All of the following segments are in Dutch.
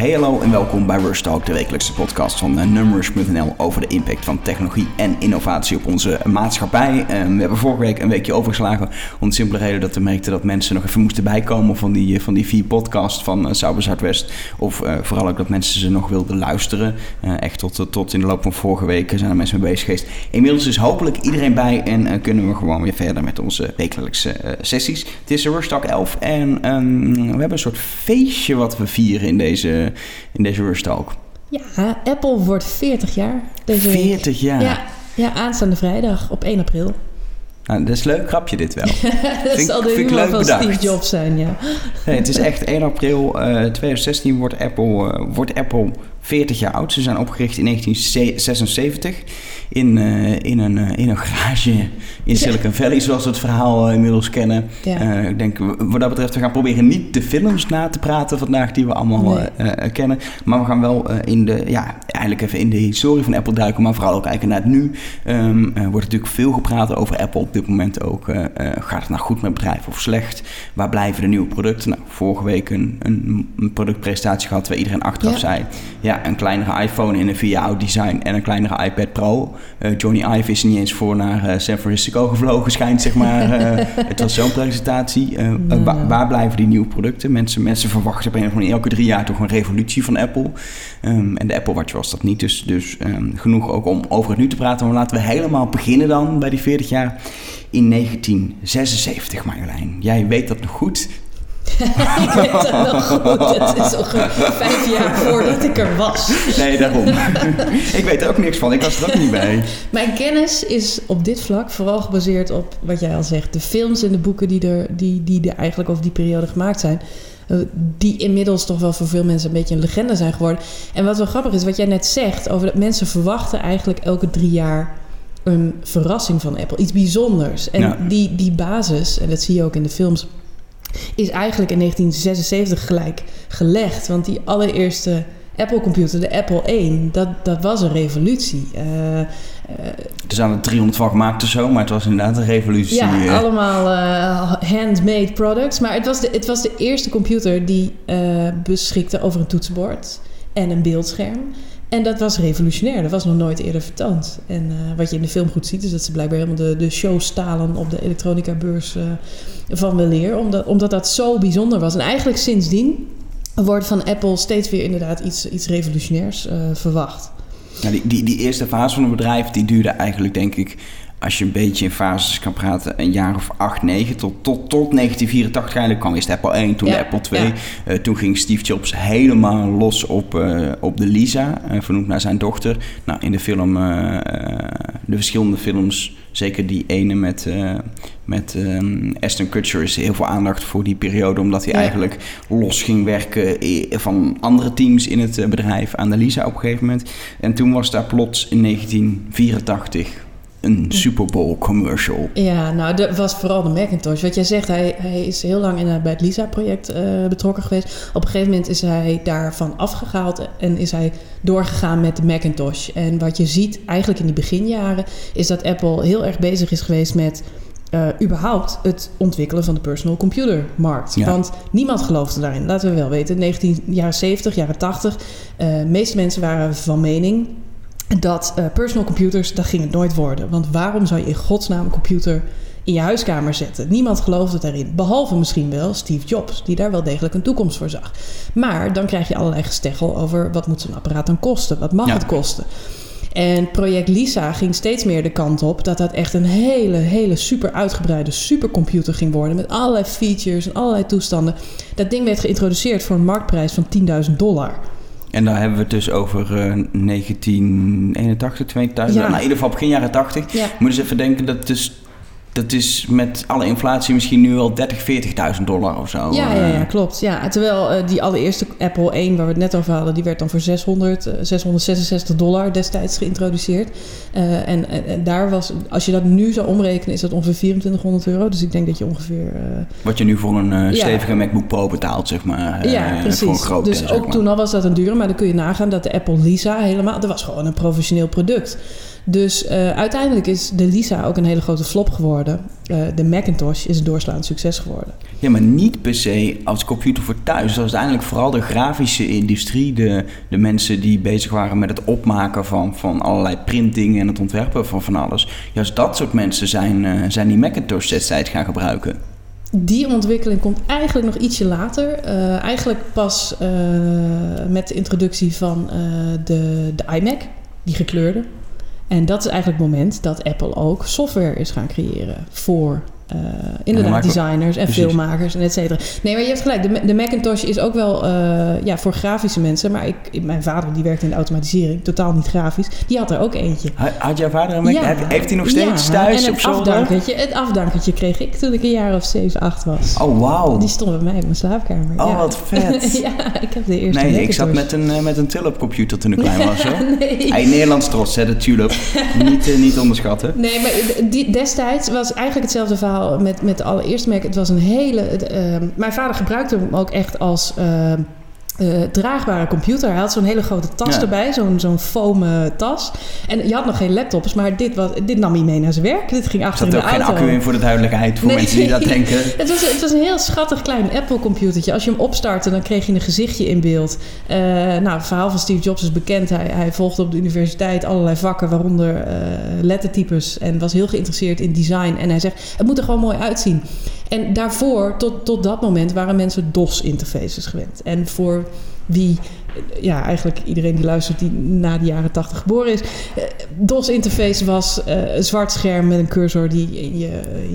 Hey hallo en welkom bij Rush Talk, de wekelijkse podcast van uh, Numbers.nl over de impact van technologie en innovatie op onze maatschappij. Uh, we hebben vorige week een weekje overgeslagen om de simpele reden dat we merkten dat mensen nog even moesten bijkomen van die, van die vier podcasts van uh, Sauber Zuidwest. Of vooral ook dat mensen ze nog wilden luisteren. echt tot, tot in de loop van vorige week zijn er mensen mee bezig geweest. Inmiddels is hopelijk iedereen bij en kunnen we gewoon weer verder met onze wekelijkse sessies. Het is Rush Talk 11 en um, we hebben een soort feestje wat we vieren in deze in deze Rush Talk. Ja, Apple wordt 40 jaar deze 40 week. jaar? Ja, ja, aanstaande vrijdag op 1 april. Nou, dat is leuk grapje dit wel. dat vind, zal de humor van bedacht. Steve Jobs zijn, ja. Nee, het is echt 1 april uh, 2016 wordt Apple, uh, wordt Apple 40 jaar oud. Ze zijn opgericht in 1976 in, uh, in, een, uh, in een garage in Silicon Valley, zoals we het verhaal uh, inmiddels kennen. Ja. ik denk, wat dat betreft, we gaan proberen niet de films na te praten vandaag die we allemaal nee. kennen. Maar we gaan wel in de, ja, eigenlijk even in de historie van Apple duiken, maar vooral ook kijken naar het nu. Um, er wordt natuurlijk veel gepraat over Apple op dit moment ook. gaat het nou goed met bedrijf of slecht? Waar blijven de nieuwe producten? Nou, vorige week een, een, een productpresentatie gehad waar iedereen achteraf ja. zei... Ja, een kleinere iPhone in een oud design en een kleinere iPad Pro. Uh, Johnny Ive is niet eens voor naar uh, San Francisco gevlogen, schijnt zeg maar. Uh, het was zo'n presentatie. Waar blijven die nieuwe producten? Mensen, mensen verwachten of andere elke drie jaar toch een revolutie van Apple. Um, en de Apple Watch was dat niet. Dus, dus um, genoeg ook om over het nu te praten. Maar laten we helemaal beginnen dan bij die 40 jaar. In 1976, Marjolein. Jij weet dat nog goed. Ik weet dat nog goed. Het is al vijf jaar voordat ik er was. Nee, daarom. ik weet er ook niks van. Ik was er ook niet bij. Mijn kennis is op dit vlak vooral gebaseerd op wat jij al zegt. De films en de boeken die er, die, die er eigenlijk over die periode gemaakt zijn. Die inmiddels toch wel voor veel mensen een beetje een legende zijn geworden. En wat wel grappig is, wat jij net zegt, over dat mensen verwachten eigenlijk elke drie jaar een verrassing van Apple. Iets bijzonders. En Ja. die, die basis, en dat zie je ook in de films, is eigenlijk in 1976 gelijk gelegd. Want die allereerste Apple-computer, de Apple 1, dat, dat was een revolutie. Uh, uh, Er zijn er 300 van gemaakt of zo, maar het was inderdaad een revolutie. ja, eh. allemaal uh, handmade products. Maar het was de, het was de eerste computer die uh, beschikte over een toetsenbord en een beeldscherm. En dat was revolutionair. Dat was nog nooit eerder vertoond. En uh, wat je in de film goed ziet, is dat ze blijkbaar helemaal de, de show stalen op de elektronica-beurs uh, van weleer. Omdat, omdat dat zo bijzonder was. En eigenlijk sindsdien wordt van Apple steeds weer inderdaad iets, iets revolutionairs uh, verwacht. Ja, die, die, die eerste fase van het bedrijf, die duurde eigenlijk denk ik als je een beetje in fases kan praten, een jaar of 8, 9 tot, tot, tot 1984 eigenlijk kwam eerst Apple 1, toen Ja, de Apple 2. ja. Uh, toen ging Steve Jobs helemaal los op, uh, op de Lisa, uh, vernoemd naar zijn dochter. Nou, in de film, de verschillende films, zeker die ene met, met um, Aston Kutcher, is heel veel aandacht voor die periode, omdat hij Ja. eigenlijk los ging werken van andere teams in het bedrijf aan de Lisa op een gegeven moment. En toen was daar plots in 1984 een Super Bowl commercial. Ja, nou, dat was vooral de Macintosh. Wat jij zegt, hij, hij is heel lang in, uh, bij het LISA-project uh, betrokken geweest. Op een gegeven moment is hij daarvan afgehaald en is hij doorgegaan met de Macintosh. En wat je ziet eigenlijk in die beginjaren is dat Apple heel erg bezig is geweest met uh, überhaupt het ontwikkelen van de personal computer markt. Ja. Want niemand geloofde daarin, laten we wel weten. 19 jaren 70, jaren 80. De meeste mensen waren van mening dat uh, personal computers, dat ging het nooit worden. Want waarom zou je in godsnaam een computer in je huiskamer zetten? Niemand geloofde daarin. Behalve misschien wel Steve Jobs, die daar wel degelijk een toekomst voor zag. Maar dan krijg je allerlei gesteggel over wat moet zo'n apparaat dan kosten? Wat mag Ja. het kosten? En project Lisa ging steeds meer de kant op dat dat echt een hele, hele super uitgebreide supercomputer ging worden. Met allerlei features en allerlei toestanden. Dat ding werd geïntroduceerd voor een marktprijs van 10.000 dollar. En daar hebben we het dus over uh, 1981, 2000. Ja. Nou, in ieder geval begin jaren 80. Ja. Moet eens even denken, dat is, dat is met alle inflatie misschien nu wel 30, 40.000 dollar of zo. Ja, ja, ja Uh, klopt. Ja, terwijl uh, die allereerste Apple 1, waar we het net over hadden, die werd dan voor 600, uh, 666 dollar destijds geïntroduceerd. Uh, en, daar was, als je dat nu zou omrekenen, is dat ongeveer 2400 euro. Dus ik denk dat je ongeveer. Wat je nu voor een Ja. stevige MacBook Pro betaalt, zeg maar. ja, Voor een precies. grote, Dus ook maar. toen al was dat een dure, maar dan kun je nagaan dat de Apple Lisa helemaal, dat was gewoon een professioneel product. Dus uh, uiteindelijk is de Lisa ook een hele grote flop geworden. Uh, de Macintosh is een doorslaand succes geworden. Ja, maar niet per se als computer voor thuis. Dat was uiteindelijk vooral de grafische industrie, de, de mensen die bezig waren met het opmaken van, van allerlei printingen en het ontwerpen van van alles. Juist dat soort mensen zijn, uh, zijn die Macintosh destijds gaan gebruiken. Die ontwikkeling komt eigenlijk nog ietsje later. Uh, eigenlijk pas uh, met de introductie van uh, de, de iMac, die gekleurde. En dat is eigenlijk het moment dat Apple ook software is gaan creëren voor uh, inderdaad designers en Precies. filmmakers en et cetera. Nee, maar je hebt gelijk. De, de Macintosh is ook wel uh, ja, voor grafische mensen. Maar ik, mijn vader die werkte in de automatisering, totaal niet grafisch. Die had er ook eentje. Had jouw vader een Mac? Ja. Heeft hij nog steeds ja, thuis en op afdankertje, Het afdankertje kreeg ik toen ik een jaar of 7, 8 was. Oh, wauw. Die stond bij mij in mijn slaapkamer. Oh, wat vet. ja, ik heb de eerste Nee, Macintosh. ik zat met een, uh, met een Tulip computer toen ik klein was. Hoor. nee. Hey, Nederlands trots, hè, de Tulip. niet, niet onderschatten. Nee, maar die, destijds was eigenlijk hetzelfde verhaal met, met de allereerste Mac. Het was een hele... Uh, mijn vader gebruikte hem ook echt als... Uh, uh, draagbare computer. Hij had zo'n hele grote tas ja. erbij, zo'n zo'n foam tas. En je had nog geen laptops, maar dit, was, dit nam hij mee naar zijn werk. Dit ging achter in de auto. Er zat ook geen accu in voor de duidelijkheid, voor nee. mensen die dat denken. het, was, het was een heel schattig klein Apple-computertje. Als je hem opstartte, dan kreeg je een gezichtje in beeld. Uh, nou, het verhaal van Steve Jobs is bekend. Hij, hij volgde op de universiteit allerlei vakken, waaronder lettertypes. En was heel geïnteresseerd in design. En hij zegt, het moet er gewoon mooi uitzien. En daarvoor, tot, tot dat moment, waren mensen DOS-interfaces gewend. En voor wie, ja, eigenlijk iedereen die luistert die na de jaren 80 geboren is. DOS-interface was uh, een zwart scherm met een cursor die je,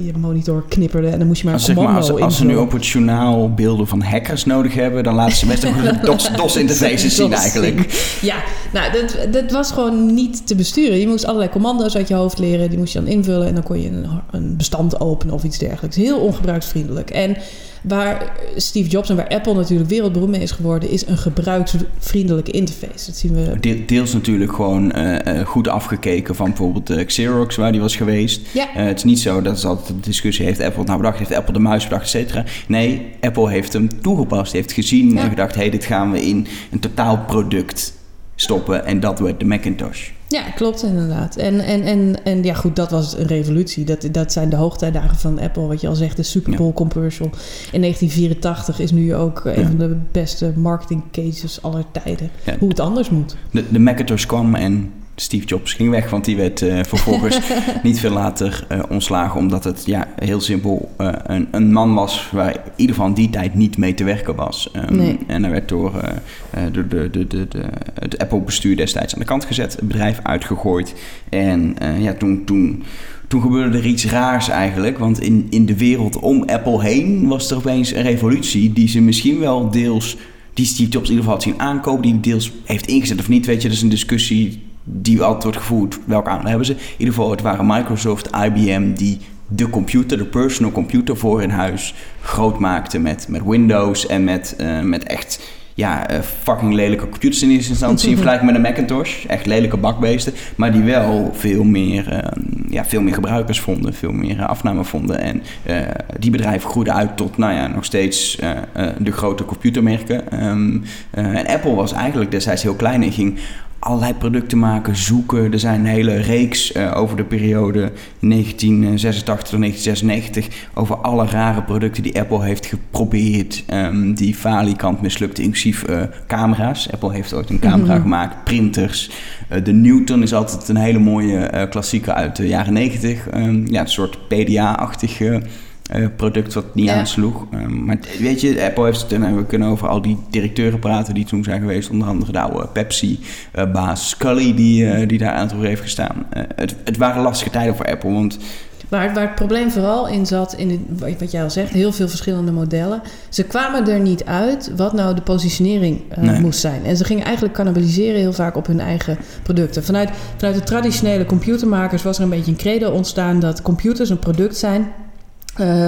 je monitor knipperde. En dan moest je maar een commando zeg maar, als, als ze nu op het journaal beelden van hackers nodig hebben, dan laten ze best ook DOS-interfaces zien eigenlijk. Ja, nou, dat, dat was gewoon niet te besturen. Je moest allerlei commando's uit je hoofd leren. Die moest je dan invullen en dan kon je een, een bestand openen of iets dergelijks. Heel ongebruiksvriendelijk. En waar Steve Jobs en waar Apple natuurlijk wereldberoemd mee is geworden, is een gebruiksvriendelijke interface. Dat zien we. De, deels natuurlijk gewoon uh, uh, goed afgekeken van bijvoorbeeld uh, Xerox, waar die was geweest. Ja. het is niet zo dat is altijd de discussie: heeft Apple nou bedacht? Heeft Apple de muis bedacht, et cetera? Nee, Apple heeft hem toegepast, heeft gezien ja. en gedacht: hé, hey, dit gaan we in een totaalproduct stoppen. En dat werd de Macintosh. Ja, klopt inderdaad. En, en, en, en ja, goed, dat was een revolutie. Dat, dat zijn de hoogtijdagen van Apple, wat je al zegt, de Super Bowl ja. commercial. In 1984 is nu ook ja. een van de beste marketing cases aller tijden. Ja. Hoe het anders moet. De, de Macintosh kwam en Steve Jobs ging weg, want die werd uh, vervolgens niet veel later uh, ontslagen, omdat het ja, heel simpel uh, een, een, man was waar in ieder geval die tijd niet mee te werken was. Um, nee. En hij werd door, door de, de, de, de, het Apple-bestuur destijds aan de kant gezet, het bedrijf uitgegooid. En ja, toen. toen toen gebeurde er iets raars eigenlijk. Want in, in de wereld om Apple heen was er opeens een revolutie die ze misschien wel deels die Steve Jobs in ieder geval had zien aankopen, die deels heeft ingezet of niet, weet je, dat is een discussie die altijd wordt gevoerd. Welke aandeel hebben ze? In ieder geval, het waren Microsoft, IBM die de computer, de personal computer voor in huis groot maakten met, met Windows en met, uh, met echt ja, uh, fucking lelijke computers in eerste instantie. in vergelijking met een Macintosh. Echt lelijke bakbeesten. Maar die wel veel meer, uh, ja, veel meer gebruikers vonden. Veel meer uh, afname vonden. En die bedrijven groeiden uit tot, nou ja, nog steeds de grote computermerken. Um, en Apple was eigenlijk destijds heel klein en ging allerlei producten maken, zoeken. Er zijn een hele reeks uh, over de periode 1986 tot 1996 over alle rare producten die Apple heeft geprobeerd, um, die falikant mislukte, inclusief uh, camera's. Apple heeft ooit een camera mm-hmm. gemaakt, printers. Uh, de Newton is altijd een hele mooie klassieker uit de jaren 90. Um, ja, een soort PDA-achtig product wat niet ja. aansloeg. Um, maar weet je, Apple heeft het, en we kunnen over al die directeuren praten die toen zijn geweest. Onder andere de oude Pepsi-baas uh, Scully, die, uh, die daar aan toe heeft gestaan. het, het waren lastige tijden voor Apple, want... Waar, waar het probleem vooral in zat, in het, wat jij al zegt, heel veel verschillende modellen. Ze kwamen er niet uit wat nou de positionering nee. moest zijn. En ze gingen eigenlijk cannibaliseren heel vaak op hun eigen producten. Vanuit, vanuit de traditionele computermakers was er een beetje een credo ontstaan dat computers een product zijn uh,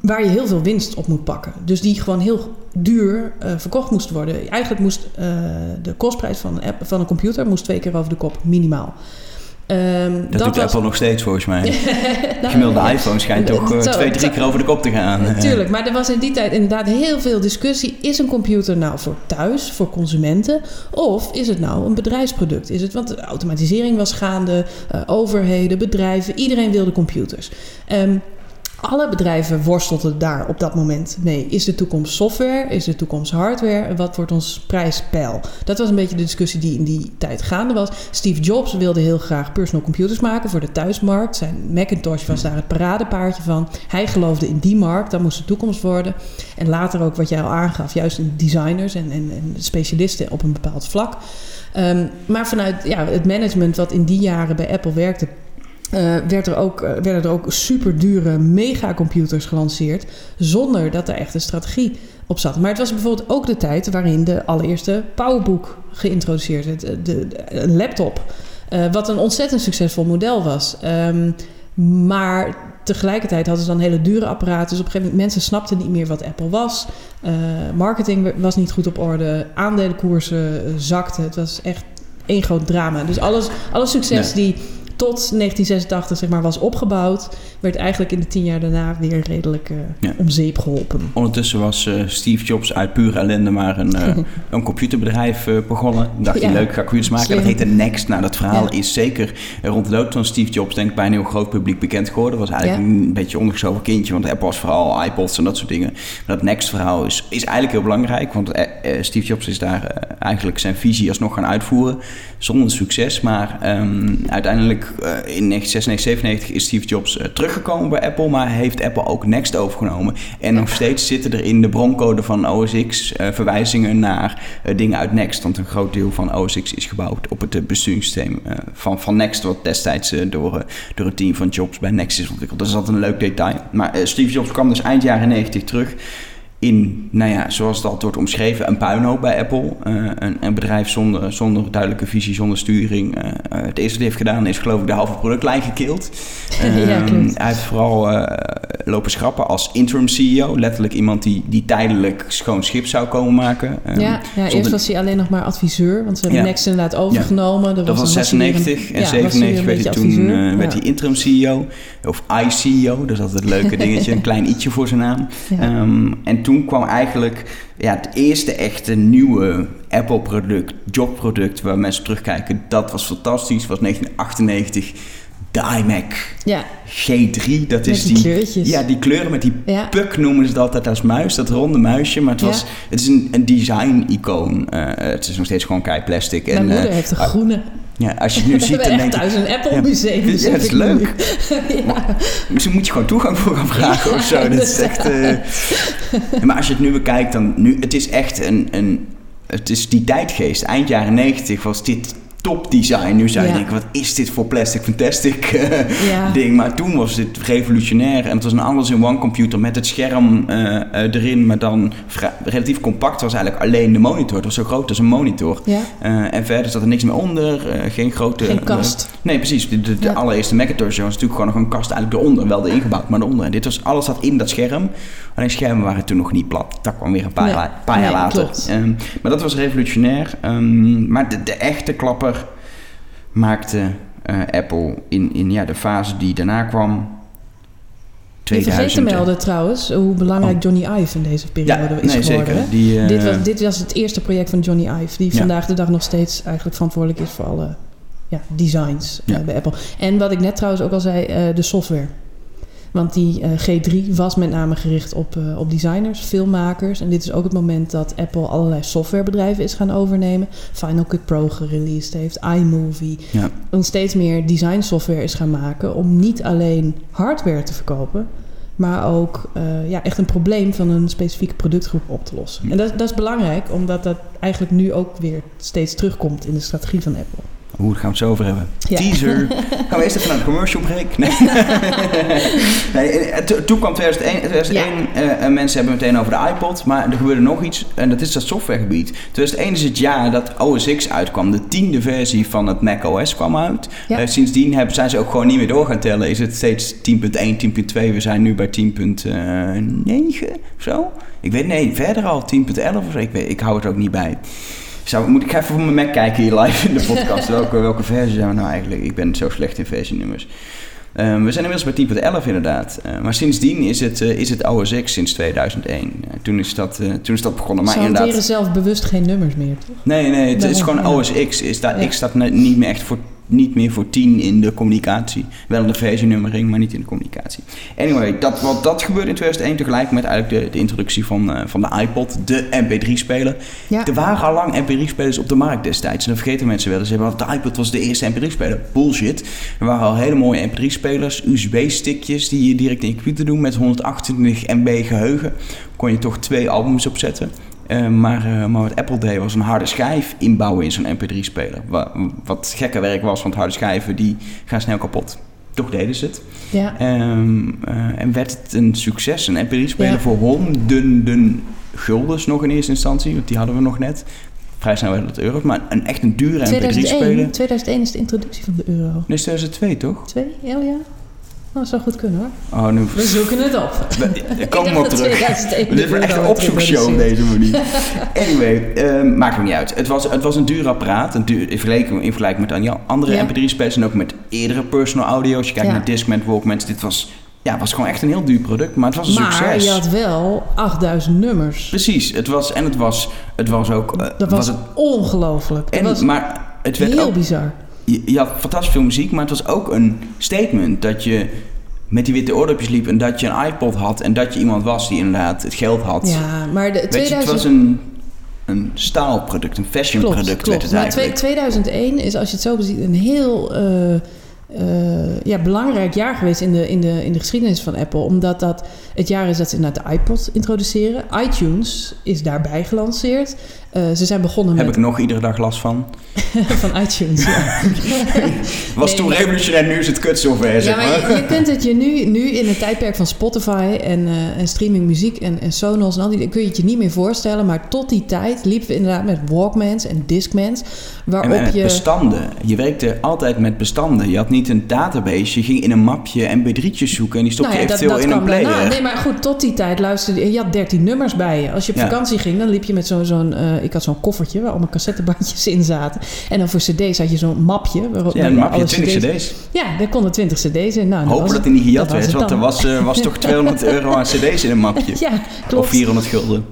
waar je heel veel winst op moet pakken. Dus die gewoon heel duur uh, verkocht moest worden. Eigenlijk moest uh, de kostprijs van een, app, van een computer moest twee keer over de kop, minimaal. Um, dat, doet Apple nog steeds volgens mij. nou, Gemiddelde iPhone schijnt toch twee, drie keer over de kop te gaan. Natuurlijk, maar er was in die tijd inderdaad heel veel discussie. Is een computer nou voor thuis, voor consumenten? Of is het nou een bedrijfsproduct? Is het, want de automatisering was gaande, uh, overheden, bedrijven, iedereen wilde computers. Um, alle bedrijven worstelden daar op dat moment mee. Is de toekomst software? Is de toekomst hardware? Wat wordt ons prijspeil? Dat was een beetje de discussie die in die tijd gaande was. Steve Jobs wilde heel graag personal computers maken voor de thuismarkt. Zijn Macintosh was daar het paradepaardje van. Hij geloofde in die markt, dat moest de toekomst worden. En later ook wat jij al aangaf, juist in designers en, en, en specialisten op een bepaald vlak. Um, maar vanuit ja, het management wat in die jaren bij Apple werkte, uh, werd er ook, uh, werden er ook super dure megacomputers gelanceerd. zonder dat er echt een strategie op zat. Maar het was bijvoorbeeld ook de tijd waarin de allereerste PowerBook geïntroduceerd werd. De, de, een laptop. Uh, wat een ontzettend succesvol model was. Um, maar tegelijkertijd hadden ze dan hele dure apparaten. Dus op een gegeven moment mensen snapten niet meer wat Apple was. marketing was niet goed op orde. Aandelenkoersen zakten. Het was echt één groot drama. Dus alles, alle succes die tot 1986 zeg maar, was opgebouwd, werd eigenlijk in de tien jaar daarna weer redelijk uh, om zeep geholpen. Ondertussen was uh, Steve Jobs uit pure ellende maar een, uh, een computerbedrijf begonnen. Dacht hij, leuk, ga computers maken. Slim. Dat heette Next. Nou, dat verhaal is zeker rond de dood van Steve Jobs denk ik bij een heel groot publiek bekend geworden. Was eigenlijk een beetje ondergeschoven kindje, want Apple was vooral iPods en dat soort dingen. Maar dat Next verhaal is, is eigenlijk heel belangrijk, want Steve Jobs is daar eigenlijk zijn visie alsnog gaan uitvoeren. Zonder succes, maar um, uiteindelijk in 1996, 97 is Steve Jobs uh, teruggekomen bij Apple, maar heeft Apple ook Next overgenomen. En nog steeds zitten er in de broncode van OS X uh, verwijzingen naar dingen uit Next. Want een groot deel van OS X is gebouwd op het besturingssysteem van, van Next, wat destijds door, door het team van Jobs bij Next is ontwikkeld. Dat is altijd een leuk detail. Maar Steve Jobs kwam dus eind jaren 90 terug in, nou ja, zoals het altijd wordt omschreven, een puinhoop bij Apple. Uh, een, een, bedrijf zonder, zonder duidelijke visie, zonder sturing. Uh, het eerste hij heeft gedaan is geloof ik de halve productlijn gekild. Uh, ja, ehm, hij heeft vooral lopen schrappen als interim CEO. Letterlijk iemand die, die tijdelijk schoon schip zou komen maken. Um, ja, ja eerst was hij alleen nog maar adviseur, want ze hebben ja. Next inderdaad overgenomen. Ja. Dat was 96 en 97 werd hij toen werd hij interim CEO. Of I-CEO, dat is altijd een leuke dingetje, een klein ietsje voor zijn naam. Um, en toen toen kwam eigenlijk ja, het eerste echte nieuwe Apple-product, jobproduct, waar mensen terugkijken. Dat was fantastisch, was 1998 de iMac ja. G3. Dat is die, kleurtjes. Ja, die kleuren met die ja. puck noemen ze het altijd als muis, dat ronde muisje. Maar het, was, het is een, een design-icoon. Uh, het is nog steeds gewoon kei plastic. Mijn en, moeder uh, heeft een groene. Ja, als je nu ziet, dan denk je... thuis een Apple-museum. Ja, dat is leuk. ja. misschien moet je gewoon toegang voor gaan vragen of zo. dat is echt... Uh... maar als je het nu bekijkt, dan... Nu, het is echt een... een het is die tijdgeest. Eind jaren 90 was dit topdesign. Nu zou je denken, wat is dit voor plastic fantastic uh, ja. ding. Maar toen was dit revolutionair. En het was een alles in one computer met het scherm uh, uh, erin. Maar dan relatief compact was eigenlijk alleen de monitor. Het was zo groot als een monitor. Ja. en verder zat er niks meer onder. geen grote... Geen kast. nee, precies. De, de, de allereerste Macintosh was natuurlijk gewoon nog een kast eigenlijk eronder. Wel ingebouwd, maar eronder. En dit was, alles zat in dat scherm. Alleen schermen waren toen nog niet plat. Dat kwam weer een paar, nee. paar jaar later. Um, maar dat was revolutionair. Um, maar de, de echte klapper maakte uh, Apple in, in ja, de fase die daarna kwam. 2000. Je vergeet te melden trouwens hoe belangrijk oh. Johnny Ive in deze periode ja, is nee, geworden. Zeker. Die, uh, dit, was, dit was het eerste project van Johnny Ive, die ja. vandaag de dag nog steeds eigenlijk verantwoordelijk is voor alle ja, designs bij Apple. En wat ik net trouwens ook al zei, de software. Want die uh, G3 was met name gericht op, uh, op designers, filmmakers. En dit is ook het moment dat Apple allerlei softwarebedrijven is gaan overnemen. Final Cut Pro gereleased heeft, iMovie. Ja. En steeds meer design software is gaan maken om niet alleen hardware te verkopen, maar ook uh, ja, echt een probleem van een specifieke productgroep op te lossen. En dat, dat is belangrijk, omdat dat eigenlijk nu ook weer steeds terugkomt in de strategie van Apple. Hoe gaan we het zo over hebben? Ja. Teaser. gaan we eerst even naar de commercial break? Nee. nee eh, toen kwam 2001. 2001 ja. uh, mensen hebben meteen over de iPod. Maar er gebeurde nog iets. En dat is dat softwaregebied. 2001 is het jaar dat OS X uitkwam. De tiende versie van het Mac OS kwam uit. Ja. Uh, sindsdien hebben, zijn ze ook gewoon niet meer door gaan tellen. Is het steeds 10.1, 10.2. We zijn nu bij 10.9 of zo. Ik weet nee, verder al 10.11 of zo. Ik, weet, ik hou het ook niet bij. Zou, moet ik even op mijn Mac kijken hier live in de podcast. welke, welke versie zijn we nou eigenlijk? Ik ben zo slecht in versienummers. Um, we zijn inmiddels bij 10.11 inderdaad. Uh, maar sindsdien is het, uh, is het OS X sinds 2001. Uh, toen, is dat, toen is dat begonnen. Maar Ze hanteren zelf bewust geen nummers meer, toch? Nee, nee, het is gewoon OS X. Is ja. X staat niet meer echt voor niet meer voor 10 in de communicatie. Wel de versienummering, maar niet in de communicatie. Anyway, dat, wat, dat gebeurde in 2001 tegelijk met eigenlijk de, de introductie van, uh, van de iPod, de MP3-speler. Ja. Er waren al lang MP3-spelers op de markt destijds. En dat vergeten mensen wel eens. Want de iPod was de eerste MP3-speler. Bullshit. Er waren al hele mooie MP3-spelers, USB-stickjes die je direct in je computer doen met 128 MB geheugen. Kon je toch twee albums opzetten. Uh, maar, uh, maar wat Apple deed was een harde schijf inbouwen in zo'n MP3-speler. Wat, wat gekke werk was, want harde schijven die gaan snel kapot. Toch deden ze het. Ja. Um, uh, en werd het een succes. Een MP3-speler ja. voor honderden guldens nog in eerste instantie. Want die hadden we nog net. Vrij snel werd het euro. Maar een, echt een dure MP3-speler. 2001 is de introductie van de euro. Nee, 2002 toch? Twee? Ja, ja. Nou, dat zou goed kunnen hoor. Oh, nu... We zoeken het op. Ik kom op terug. Dit is echt een opzoekshow op deze manier. anyway, uh, maakt me niet uit. Het was, het was een duur apparaat. Een duur, in, vergelijking, in vergelijking met andere ja. MP3-spelers en ook met eerdere personal audio. Als je kijkt ja. naar Discman, Walkmans, dit was, ja, was gewoon echt een heel duur product. Maar het was een maar succes. Maar je had wel 8000 nummers. Precies. Het was, en het was, het was ook... Uh, dat was, het, ongelooflijk. En, was maar het werd heel ook, bizar. Je, je had fantastisch veel muziek, maar het was ook een statement dat je met die witte oordopjes liep en dat je een iPod had en dat je iemand was die inderdaad het geld had. Ja, maar de, Weet 2000... je, het was een, een staalproduct, een fashion klopt, product klopt. werd het maar eigenlijk. 2001 is, als je het zo beziet, een heel uh, uh, ja, belangrijk jaar geweest in de, in, de, in de geschiedenis van Apple. Omdat dat het jaar is dat ze inderdaad de iPod introduceren. iTunes is daarbij gelanceerd. Uh, ze zijn begonnen Heb met... ik nog iedere dag last van. van iTunes, ja. Was Nee, toen maar- revolutionair, nu is het kutsoftware, Ja, zeg maar maar. je, je kunt het je nu, nu in het tijdperk van Spotify en, eh, en streaming muziek en, en Sonos en al die kun je het je niet meer voorstellen. Maar tot die tijd liepen we inderdaad met Walkmans en Discmans. En Waarop met je... bestanden. Je werkte altijd met bestanden. Je had niet een database. Je ging in een mapje mp3'tjes zoeken en die stopte Nou ja, dat, eventueel dat in een player. daarna. Nee, maar goed, tot die tijd luisterde je. Je had 13 nummers bij je. Als je op Ja. vakantie ging, dan liep je met zo'n... zo'n eh, ik had zo'n koffertje waar allemaal cassettebandjes in zaten. En dan voor cd's had je zo'n mapje. Ja, een mapje, alle 20 cd's. Ja, daar konden 20 cd's in. Nou, Hopen dat het- hij niet gejat werd, want er was, eh, was toch 200 euro aan cd's in een mapje. Ja, klopt. Of 400 gulden.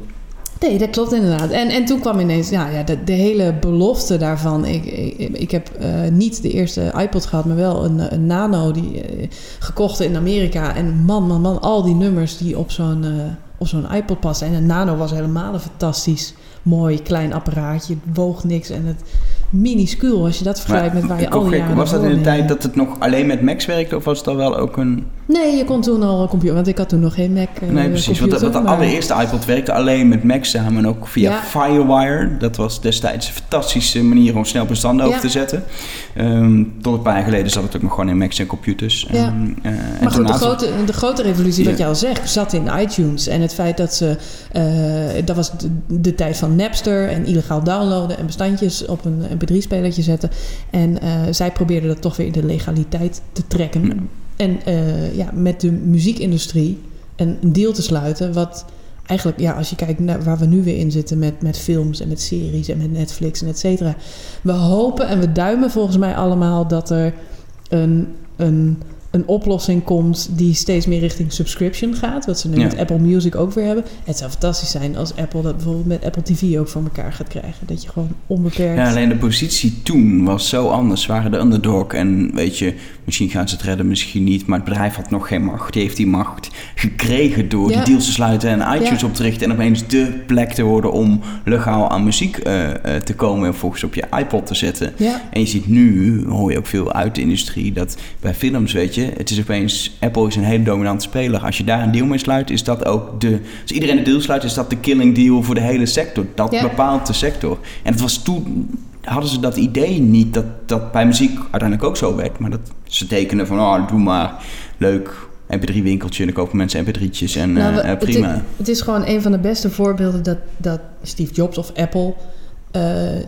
Nee, dat klopt inderdaad. En, en toen kwam ineens ja, ja, de, de hele belofte daarvan. Ik, ik, ik heb eh, niet de eerste iPod gehad, maar wel een, een Nano die eh, gekocht in Amerika. En man, man, man, al die nummers die op zo'n eh, op zo'n iPod passen. En een Nano was helemaal een fantastisch mooi klein apparaatje. Het woog niks en het minuscuul als je dat vergelijkt met waar je al die jaren was dat in de tijd dat het nog alleen met Macs werkte of was het al wel ook een... Nee, je kon toen al een computer, want ik had toen nog geen Mac eh, Nee, precies. Want de, computer, want de maar- allereerste iPod werkte alleen met Macs samen en ook via Ja. Firewire. Dat was destijds een fantastische manier om snel bestanden over te zetten. Ehm, tot een paar jaar geleden zat het ook nog gewoon in Macs en computers. Ja. Ehm, eh, en Maar goed, de grote, de grote revolutie, wat je al zegt, zat in iTunes. En het feit dat ze... eh, dat was de, de tijd van Napster en illegaal downloaden... en bestandjes op een mp3-spelertje zetten. En eh, zij probeerden dat toch weer in de legaliteit te trekken. Ja. En eh, ja, met de muziekindustrie een een deal te sluiten... wat eigenlijk, ja, als je kijkt naar waar we nu weer in zitten... met, met films en met series en met Netflix en et cetera. We hopen en we duimen volgens mij allemaal dat er een, een, een oplossing komt die steeds meer richting subscription gaat. Wat ze nu Ja. met Apple Music ook weer hebben. Het zou fantastisch zijn als Apple dat bijvoorbeeld met Apple TV ook voor elkaar gaat krijgen. Dat je gewoon onbeperkt. Ja, alleen de positie toen was zo anders. Ze waren de underdog en weet je, misschien gaan ze het redden, misschien niet. Maar het bedrijf had nog geen macht. Die heeft die macht gekregen door Ja. die deals te sluiten en iTunes Ja. op te richten. En opeens de plek te worden om legaal aan muziek eh, eh, te komen en volgens op je iPod te zetten. Ja, En je ziet nu, hoor je ook veel uit de industrie, dat bij films, weet je, het is opeens, Apple is een hele dominante speler. Als je daar een deal mee sluit, is dat ook de, als iedereen een deal sluit, is dat de killing deal voor de hele sector. Dat Ja. bepaalt de sector. En het was toen, hadden ze dat idee niet, dat dat bij muziek uiteindelijk ook zo werd. Maar dat ze tekenen van, oh, doe maar, leuk, mp3-winkeltje, dan kopen mensen mp3'tjes en Nou, eh, prima. Het is, het is gewoon een van de beste voorbeelden dat, dat Steve Jobs of Apple eh,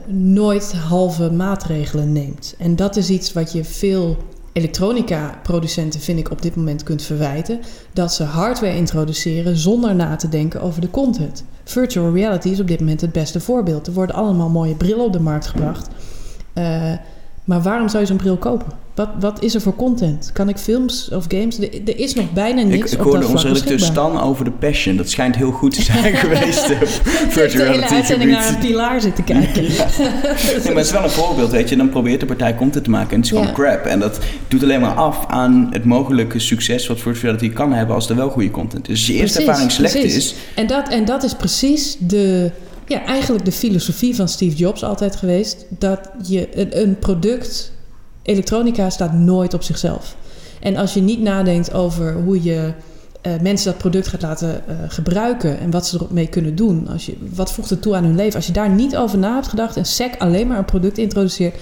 nooit halve maatregelen neemt. En dat is iets wat je veel elektronica-producenten, vind ik, op dit moment kunt verwijten. Dat ze hardware introduceren zonder na te denken over de content. Virtual reality is op dit moment het beste voorbeeld. Er worden allemaal mooie brillen op de markt gebracht. Uh, maar waarom zou je zo'n bril kopen? Wat, wat is er voor content? Kan ik films of games? Er, er is nog bijna niks ik, ik hoorde onze redacteur Stan over de Passion. Dat schijnt heel goed te zijn geweest. uh, virtual reality. De uitzending naar een pilaar zitten kijken. ja. nee, maar het is wel een voorbeeld, weet je. Dan probeert de partij content te maken en het is gewoon ja. crap. En dat doet alleen maar af aan het mogelijke succes wat virtual reality kan hebben als er wel goede content is. Als je eerste ervaring slecht precies. is... En dat, en dat is precies de ja, eigenlijk de filosofie van Steve Jobs altijd geweest. Dat je een, product, elektronica staat nooit op zichzelf. En als je niet nadenkt over hoe je uh, mensen dat product gaat laten uh, gebruiken en wat ze ermee kunnen doen. Als je, wat voegt het toe aan hun leven? Als je daar niet over na hebt gedacht en SEC alleen maar een product introduceert,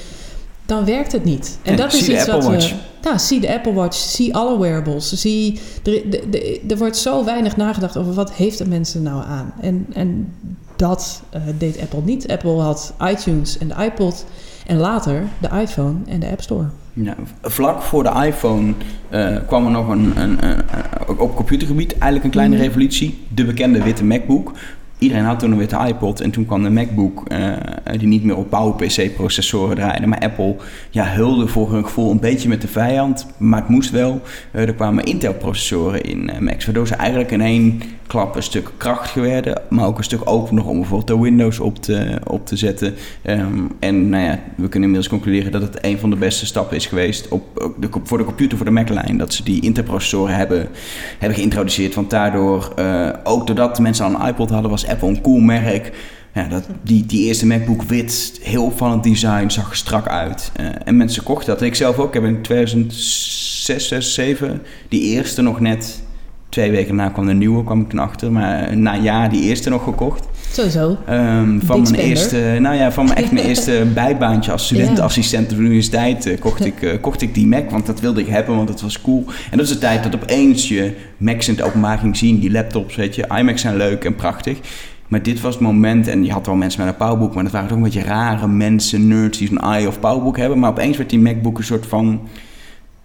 dan werkt het niet. En, en dat is iets wat we. Nou, zie de Apple Watch, zie alle wearables. Zie, er, de, de, er wordt zo weinig nagedacht over wat heeft de mensen nou aan. En, en dat uh, deed Apple niet. Apple had iTunes en de iPod en later de iPhone en de App Store. Ja, vlak voor de iPhone uh, kwam er nog een, een, op computergebied eigenlijk een kleine mm. revolutie. De bekende witte MacBook. Iedereen had toen een witte iPod en toen kwam de MacBook uh, die niet meer op bouwen PC-processoren draaide. Maar Apple ja, hulde voor hun gevoel een beetje met de vijand, maar het moest wel. Uh, er kwamen Intel-processoren in uh, Macs, waardoor ze eigenlijk in één klap een stuk krachtiger werden, maar ook een stuk opener om bijvoorbeeld de Windows op te, op te zetten. Um, en nou ja, we kunnen inmiddels concluderen dat het een van de beste stappen is geweest op de, voor de computer, voor de Mac-lijn, dat ze die Intel-processoren hebben, hebben geïntroduceerd. Want daardoor, ook doordat mensen al een iPod hadden, was Apple een cool merk. Ja, dat, die, die eerste MacBook wit, heel opvallend design, zag er strak uit. Uh, en mensen kochten dat. En ik zelf ook. Ik heb in 2006, 2007 die eerste nog net... Twee weken daarna kwam de nieuwe, kwam ik toen achter. Maar na een jaar die eerste nog gekocht. Sowieso. Um, van mijn eerste, nou ja, van mijn echt mijn eerste bijbaantje als studentenassistent op de universiteit uh, kocht, ik, uh, kocht ik die Mac, want dat wilde ik hebben, want het was cool. En dat is de tijd dat opeens je Macs in het openbaar ging zien, die laptops, weet je. iMacs zijn leuk en prachtig. Maar dit was het moment, en je had wel mensen met een Powerbook, maar dat waren toch een beetje rare mensen, nerds die zo'n i of Powerbook hebben. Maar opeens werd die MacBook een soort van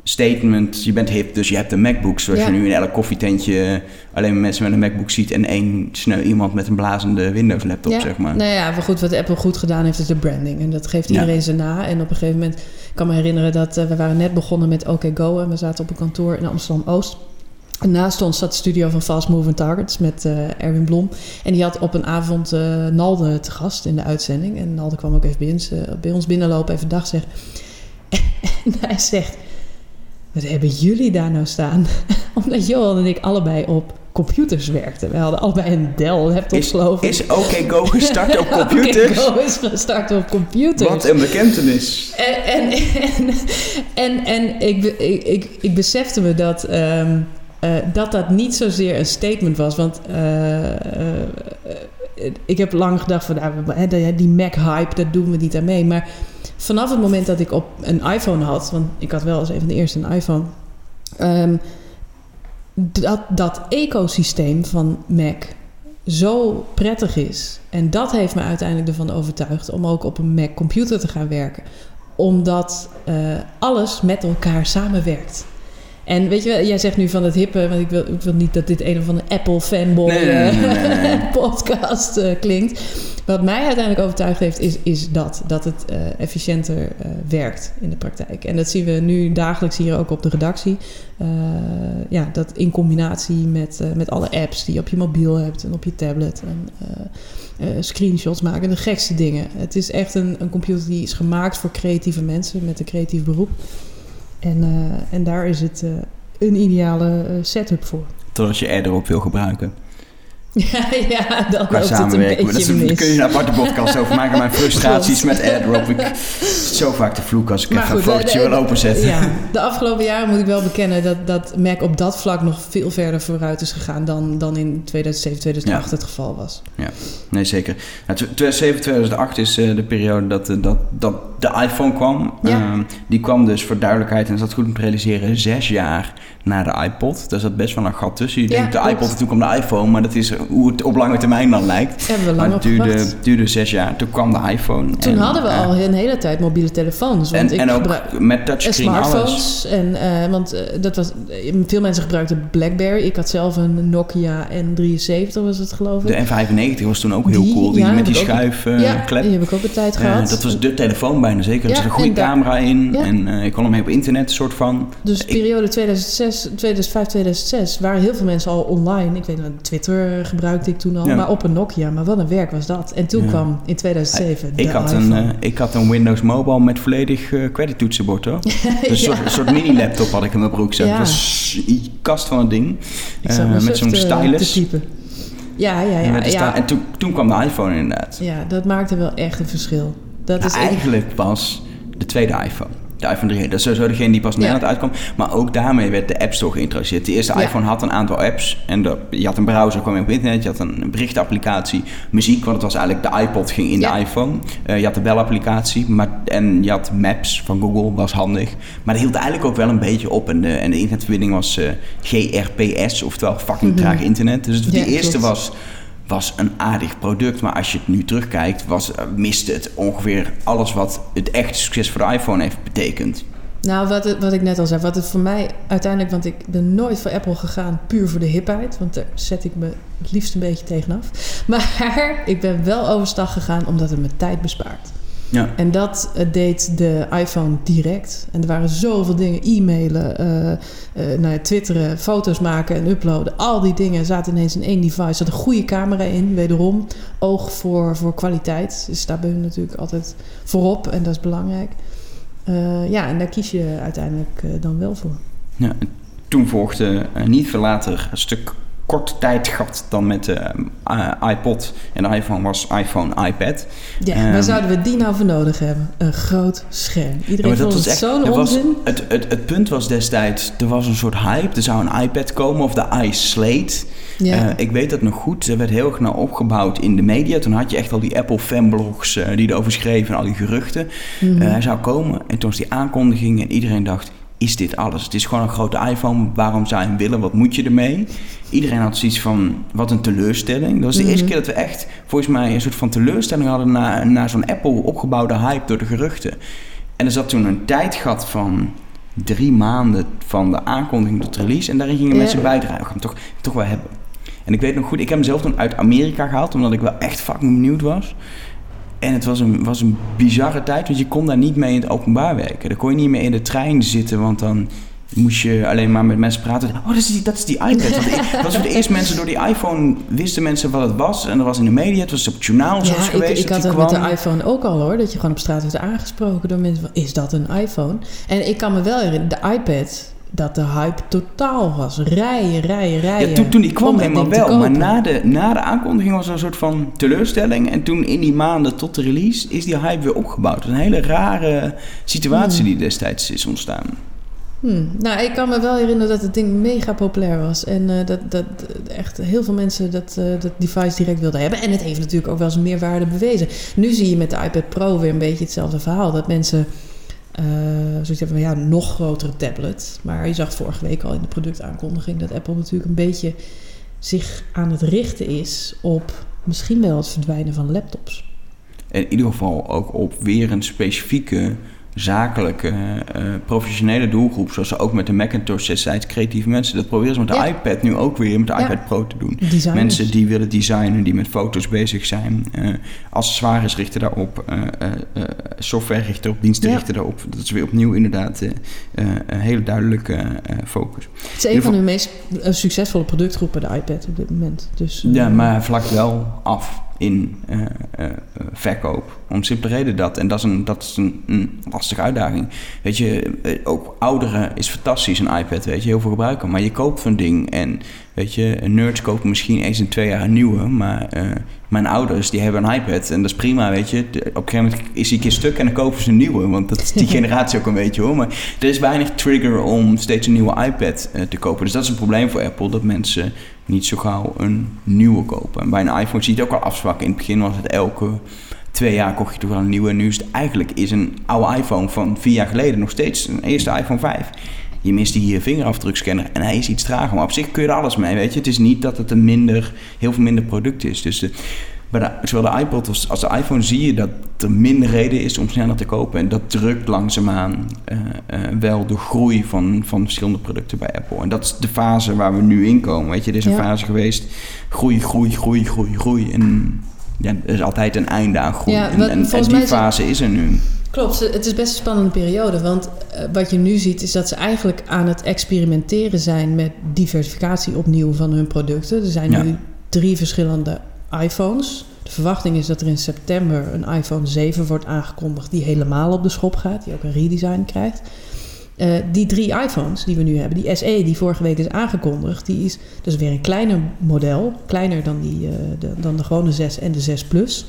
statement. Je bent hip, dus je hebt een MacBook. Zoals Ja. je nu in elk koffietentje alleen maar mensen met een MacBook ziet en één sneu iemand met een blazende Windows laptop, ja. zeg maar. Nou ja, maar goed, wat Apple goed gedaan heeft, is de branding. En dat geeft Ja. iedereen ze na. En op een gegeven moment, ik kan me herinneren dat eh, we waren net begonnen met OK Go. En we zaten op een kantoor in Amsterdam-Oost. En naast ons zat de studio van Fast Moving Targets met eh, Erwin Blom. En die had op een avond eh, Nalde te gast in de uitzending. En Nalde kwam ook even bij ons, bij ons binnenlopen, even dag zeggen. En hij zegt, wat hebben jullie daar nou staan? Omdat Johan en ik allebei op computers werkten. We hadden allebei een Dell laptop, Is, geloof ik. is OK Go gestart op computers? OK Go is gestart op computers. Wat een bekentenis. En, en, en, en, en ik, ik, ik, ik besefte me dat, ehm, eh, dat dat niet zozeer een statement was. Want eh, eh, ik heb lang gedacht van nou, die- Mac-hype, daar doen we niet aan mee. Maar vanaf het moment dat ik op een iPhone had, want ik had wel als een van de eerste een iPhone. ehm, dat, dat ecosysteem van Mac zo prettig is. En dat heeft me uiteindelijk ervan overtuigd om ook op een Mac computer te gaan werken. Omdat eh, alles met elkaar samenwerkt. En weet je wel, jij zegt nu van het hippe, want ik wil, ik wil niet dat dit een of andere Apple fanboy Nee, nee, nee, eh, podcast eh, klinkt. Wat mij uiteindelijk overtuigd heeft, is, is dat. Dat het eh, efficiënter werkt in de praktijk. En dat zien we nu dagelijks hier ook op de redactie. Ja, dat in combinatie met, met alle apps die je op je mobiel hebt en op je tablet. En screenshots maken, de gekste dingen. Het is echt een, een computer die is gemaakt voor creatieve mensen met een creatief beroep. En, eh, en daar is het eh, een ideale eh, setup voor. Totdat je er ook wil gebruiken. Ja, ja dan Qua een dat is, daar kun je een aparte podcast over maken. Mijn frustraties met AirDrop. Ik zo vaak te vloeken als ik Maar een fotootje de- wil openzetten. Ja, de afgelopen jaren moet ik wel bekennen dat, dat Mac op dat vlak nog veel verder vooruit is gegaan dan, dan in 2007, 2008 het geval was. Nee, zeker. Nou, 2007, 2008 is eh, de periode dat, eh, dat, dat de iPhone kwam. Ja. Ehm, die kwam dus voor duidelijkheid, en dat is dat goed om te realiseren, zes jaar na de iPod. Daar zat best wel een gat tussen. Je Ja, denkt de klopt. iPod en toen kwam de iPhone, maar dat is hoe het op lange termijn dan lijkt. Hebben we Maar lang het duurde, duurde zes jaar. Toen kwam de iPhone. Toen En, hadden we eh, al een hele tijd mobiele telefoons. Want En, ik en ook met en touchscreen alles. smartphones. En, eh, want eh, dat was, veel mensen gebruikten BlackBerry. Ik had zelf een Nokia N73 was het geloof ik. De N95 was toen ook heel Die, cool. Die ja, met die schuifklep. ja, die heb ik ook een tijd gehad. dat was de telefoon bijna zeker. Er zat een goede camera in. En ik kon ermee op internet soort van. Dus periode 2006, 2005, 2006 waren heel veel mensen al online. Ik weet niet, Twitter gebruikte ik toen al, Ja. maar op een Nokia. Maar wat een werk was dat. En toen Ja. kwam in 2007 Ik had, een, eh, ik had een Windows Mobile met volledig eh credit toetsenbord hoor. Dus een soort, soort mini-laptop had ik in mijn broekzak. Ja. Dat was een kast van een ding. Eh, met zo'n stylus. te typen. Ja, ja, En, ja. ja. en toen, toen kwam de iPhone inderdaad. Ja, dat maakte wel echt een verschil. Dat Nou, is eigenlijk pas de tweede iPhone. De iPhone 3. Dat is sowieso degene die pas in Ja. Nederland uitkwam. Maar ook daarmee werd de App Store geïntroduceerd. De eerste Ja. iPhone had een aantal apps. En de, je had een browser, kwam je op internet. Je had een berichtenapplicatie. Muziek, want het was eigenlijk de iPod ging in Ja. de iPhone. Eh, je had de belapplicatie. Maar, en je had Maps van Google, was handig. Maar dat hield eigenlijk ook wel een beetje op. En de, en de internetverbinding was eh, GRPS, oftewel fucking Mhm. traag internet. Dus die Ja, eerste was was een aardig product. Maar als je het nu terugkijkt, was, eh, miste het ongeveer alles wat het echte succes voor de iPhone heeft betekend. Nou, wat, wat ik net al zei, wat het voor mij uiteindelijk, want ik ben nooit voor Apple gegaan puur voor de hipheid, want daar zet ik me het liefst een beetje tegenaf. Maar ik ben wel overstag gegaan omdat het me tijd bespaart. Ja. En dat eh, deed de iPhone direct. En er waren zoveel dingen, e-mailen, nou ja, twitteren, foto's maken en uploaden. Al die dingen zaten ineens in één device. Er zat een goede camera in, wederom. Oog voor, voor kwaliteit. Dus daar ben je natuurlijk altijd voorop en dat is belangrijk. Ja, en daar kies je uiteindelijk dan wel voor. Ja, en toen volgde niet veel later een stuk kort tijdgat dan met de eh, iPod. En de iPhone was iPhone, iPad. Ja, waar zouden we die nou voor nodig hebben? Een groot scherm. Iedereen vond het zo'n er was- onzin. het, het, het punt was destijds, er was een soort hype. Er zou een iPad komen of de iSlate. Ja. Eh, ik weet dat nog goed. Er werd heel erg naar opgebouwd in de media. Toen had je echt al die Apple fanblogs eh, die erover schreven en al die geruchten. Eh, hij zou komen en toen was die aankondiging en iedereen dacht... Is dit alles? Het is gewoon een grote iPhone. Waarom zou je hem willen? Wat moet je ermee? Iedereen had zoiets van, wat een teleurstelling. Dat was de Mhm. eerste keer dat we echt, volgens mij, een soort van teleurstelling hadden... na, na zo'n Apple opgebouwde hype door de geruchten. En er zat toen een tijdgat van drie maanden van de aankondiging tot release. En daarin gingen Ja. mensen bijdragen. We gaan hem toch, toch wel hebben. En ik weet nog goed, ik heb hem zelf toen uit Amerika gehaald... omdat ik wel echt fucking benieuwd was... En het was een, was een bizarre tijd, want je kon daar niet mee in het openbaar werken. Daar kon je niet meer in de trein zitten, want dan moest je alleen maar met mensen praten. Oh, dat is die, dat is die iPad. Dat was voor de eerste mensen door die iPhone wisten mensen wat het was. En dat was in de media, het was op het journaal zelfs geweest. ik, had dat met de iPhone ook al hoor. Dat je gewoon op straat werd aangesproken door mensen van... Is dat een iPhone? En ik kan me wel herinneren, de iPad... Dat de hype totaal was. Rijen, rijen, rijen. Ja, toen, toen die kwam helemaal wel. Maar na de, na de aankondiging was er een soort van teleurstelling. En toen in die maanden tot de release is die hype weer opgebouwd. Een hele rare situatie Hmm. die destijds is ontstaan. Hmm. Nou, ik kan me wel herinneren dat het ding mega populair was. En eh, dat, dat echt heel veel mensen dat, eh, dat device direct wilden hebben. En het heeft natuurlijk ook wel zijn meerwaarde bewezen. Nu zie je met de iPad Pro weer een beetje hetzelfde verhaal. Dat mensen eh zoiets hebben van ja, nog grotere tablet. Maar je zag vorige week al in de productaankondiging dat Apple natuurlijk een beetje zich aan het richten is op misschien wel het verdwijnen van laptops. En in ieder geval ook op weer een specifieke zakelijke, eh, professionele doelgroep. Zoals ze ook met de Macintosh destijds creatieve mensen. Dat proberen ze met de Ja. iPad nu ook weer met de Ja. iPad Pro te doen. Designers. Mensen die willen designen, die met foto's bezig zijn. eh accessoires richten daarop. eh, eh, eh, software richten op, diensten Ja. richten daarop. Dat is weer opnieuw inderdaad eh, eh, een hele duidelijke eh, focus. Het is een van de meest eh, succesvolle productgroepen, de iPad op dit moment. Dus, eh, Ja, maar hij vlakt wel af in eh, eh, verkoop. Om simpele reden dat. En dat is een, dat is een, een lastige uitdaging. Weet je, eh, ook ouderen is fantastisch, een iPad, weet je, heel veel gebruiken. Maar je koopt zo'n ding en, weet je, nerds kopen misschien eens in twee jaar een nieuwe. Maar mijn ouders, die hebben een iPad en dat is prima, weet je. De- op een gegeven moment is die een keer stuk en dan kopen ze een nieuwe. Want dat is die generatie ook een beetje hoor. Maar er is weinig trigger om steeds een nieuwe iPad te kopen. Dus dat is een probleem voor Apple, dat mensen niet zo gauw een nieuwe kopen. En bij een iPhone zie je het ook al afzwakken. In het begin was het elke twee jaar kocht je toch wel een nieuwe. En nu is het eigenlijk is een oude iPhone van vier jaar geleden nog steeds een eerste iPhone 5. je mist die vingerafdrukscanner en hij is iets trager. Maar op zich kun je er alles mee, weet je. Het is niet dat het een minder, heel veel minder product is. Dus de, bij de, zowel de iPod als, als, de iPhone zie je dat er minder reden is om sneller te kopen. En dat drukt langzaamaan uh, uh, wel de groei van, van verschillende producten bij Apple. En dat is de fase waar we nu in komen. Weet je, er is een Ja. fase geweest, groei, groei, groei, groei, groei. En ja, er is altijd een einde aan groei. Ja, en, wat- en, die mij is het- fase is er nu. Klopt, het is best een spannende periode. Want eh, wat je nu ziet is dat ze eigenlijk aan het experimenteren zijn met diversificatie opnieuw van hun producten. Er zijn Ja. nu drie verschillende iPhones. De verwachting is dat er in september een iPhone 7 wordt aangekondigd die helemaal op de schop gaat, die ook een redesign krijgt. Eh, die drie iPhones die we nu hebben, die SE die vorige week is aangekondigd, die is dus weer een kleiner model, kleiner dan, die, eh, de, dan de gewone 6 en de 6 Plus,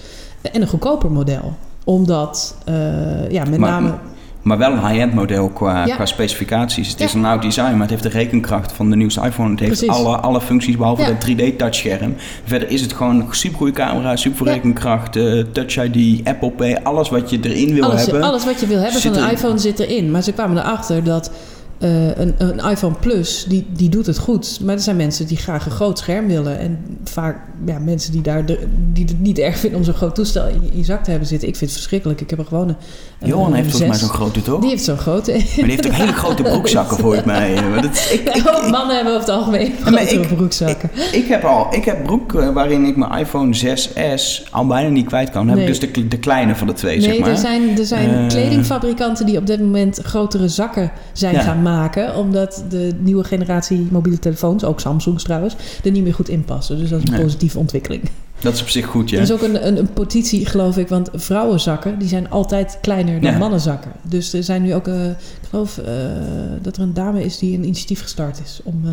en een goedkoper model omdat, eh, ja, met Maar- name... Maar wel een high-end model qua, Ja. qua specificaties. Het is een oud design, maar het heeft de rekenkracht van de nieuwste iPhone. Het heeft Precies. alle, alle functies behalve Ja. de 3D-touchscherm. Verder is het gewoon een supergoeie camera, super rekenkracht, eh, Touch ID, Apple Pay. Alles wat je erin wil alles, hebben. alles wat je wil hebben van een iPhone zit erin. Maar ze kwamen erachter dat eh, een, een iPhone Plus, die, die doet het goed. Maar er zijn mensen die graag een groot scherm willen. En vaak ja, mensen die, daar de, die het niet erg vinden om zo'n groot toestel in je, zak te hebben zitten. Ik vind het verschrikkelijk. Ik heb er gewoon een Johan heeft volgens mij zo'n grote toch? Die heeft zo'n grote. Maar die heeft ook hele grote broekzakken volgens mij. Maar dat ik, ik, mannen hebben over het algemeen grotere ik- broekzakken. ik heb al, ik heb broek eh, waarin ik mijn iPhone 6S al bijna niet kwijt kan. Dan heb ik dus de, de kleine van de twee, Nee, zeg maar. er zijn, er zijn Eh. kledingfabrikanten die op dit moment grotere zakken zijn Ja. gaan maken. Omdat de nieuwe generatie mobiele telefoons, ook Samsung's trouwens, er niet meer goed in passen. Dus dat is een Nee. positieve ontwikkeling. Dat is op zich goed, ja. Er is ook een, een, een petitie, geloof ik, want vrouwenzakken die zijn altijd kleiner dan Ja. mannenzakken. Dus er zijn nu ook, eh, ik geloof eh, dat er een dame is die een initiatief gestart is om eh,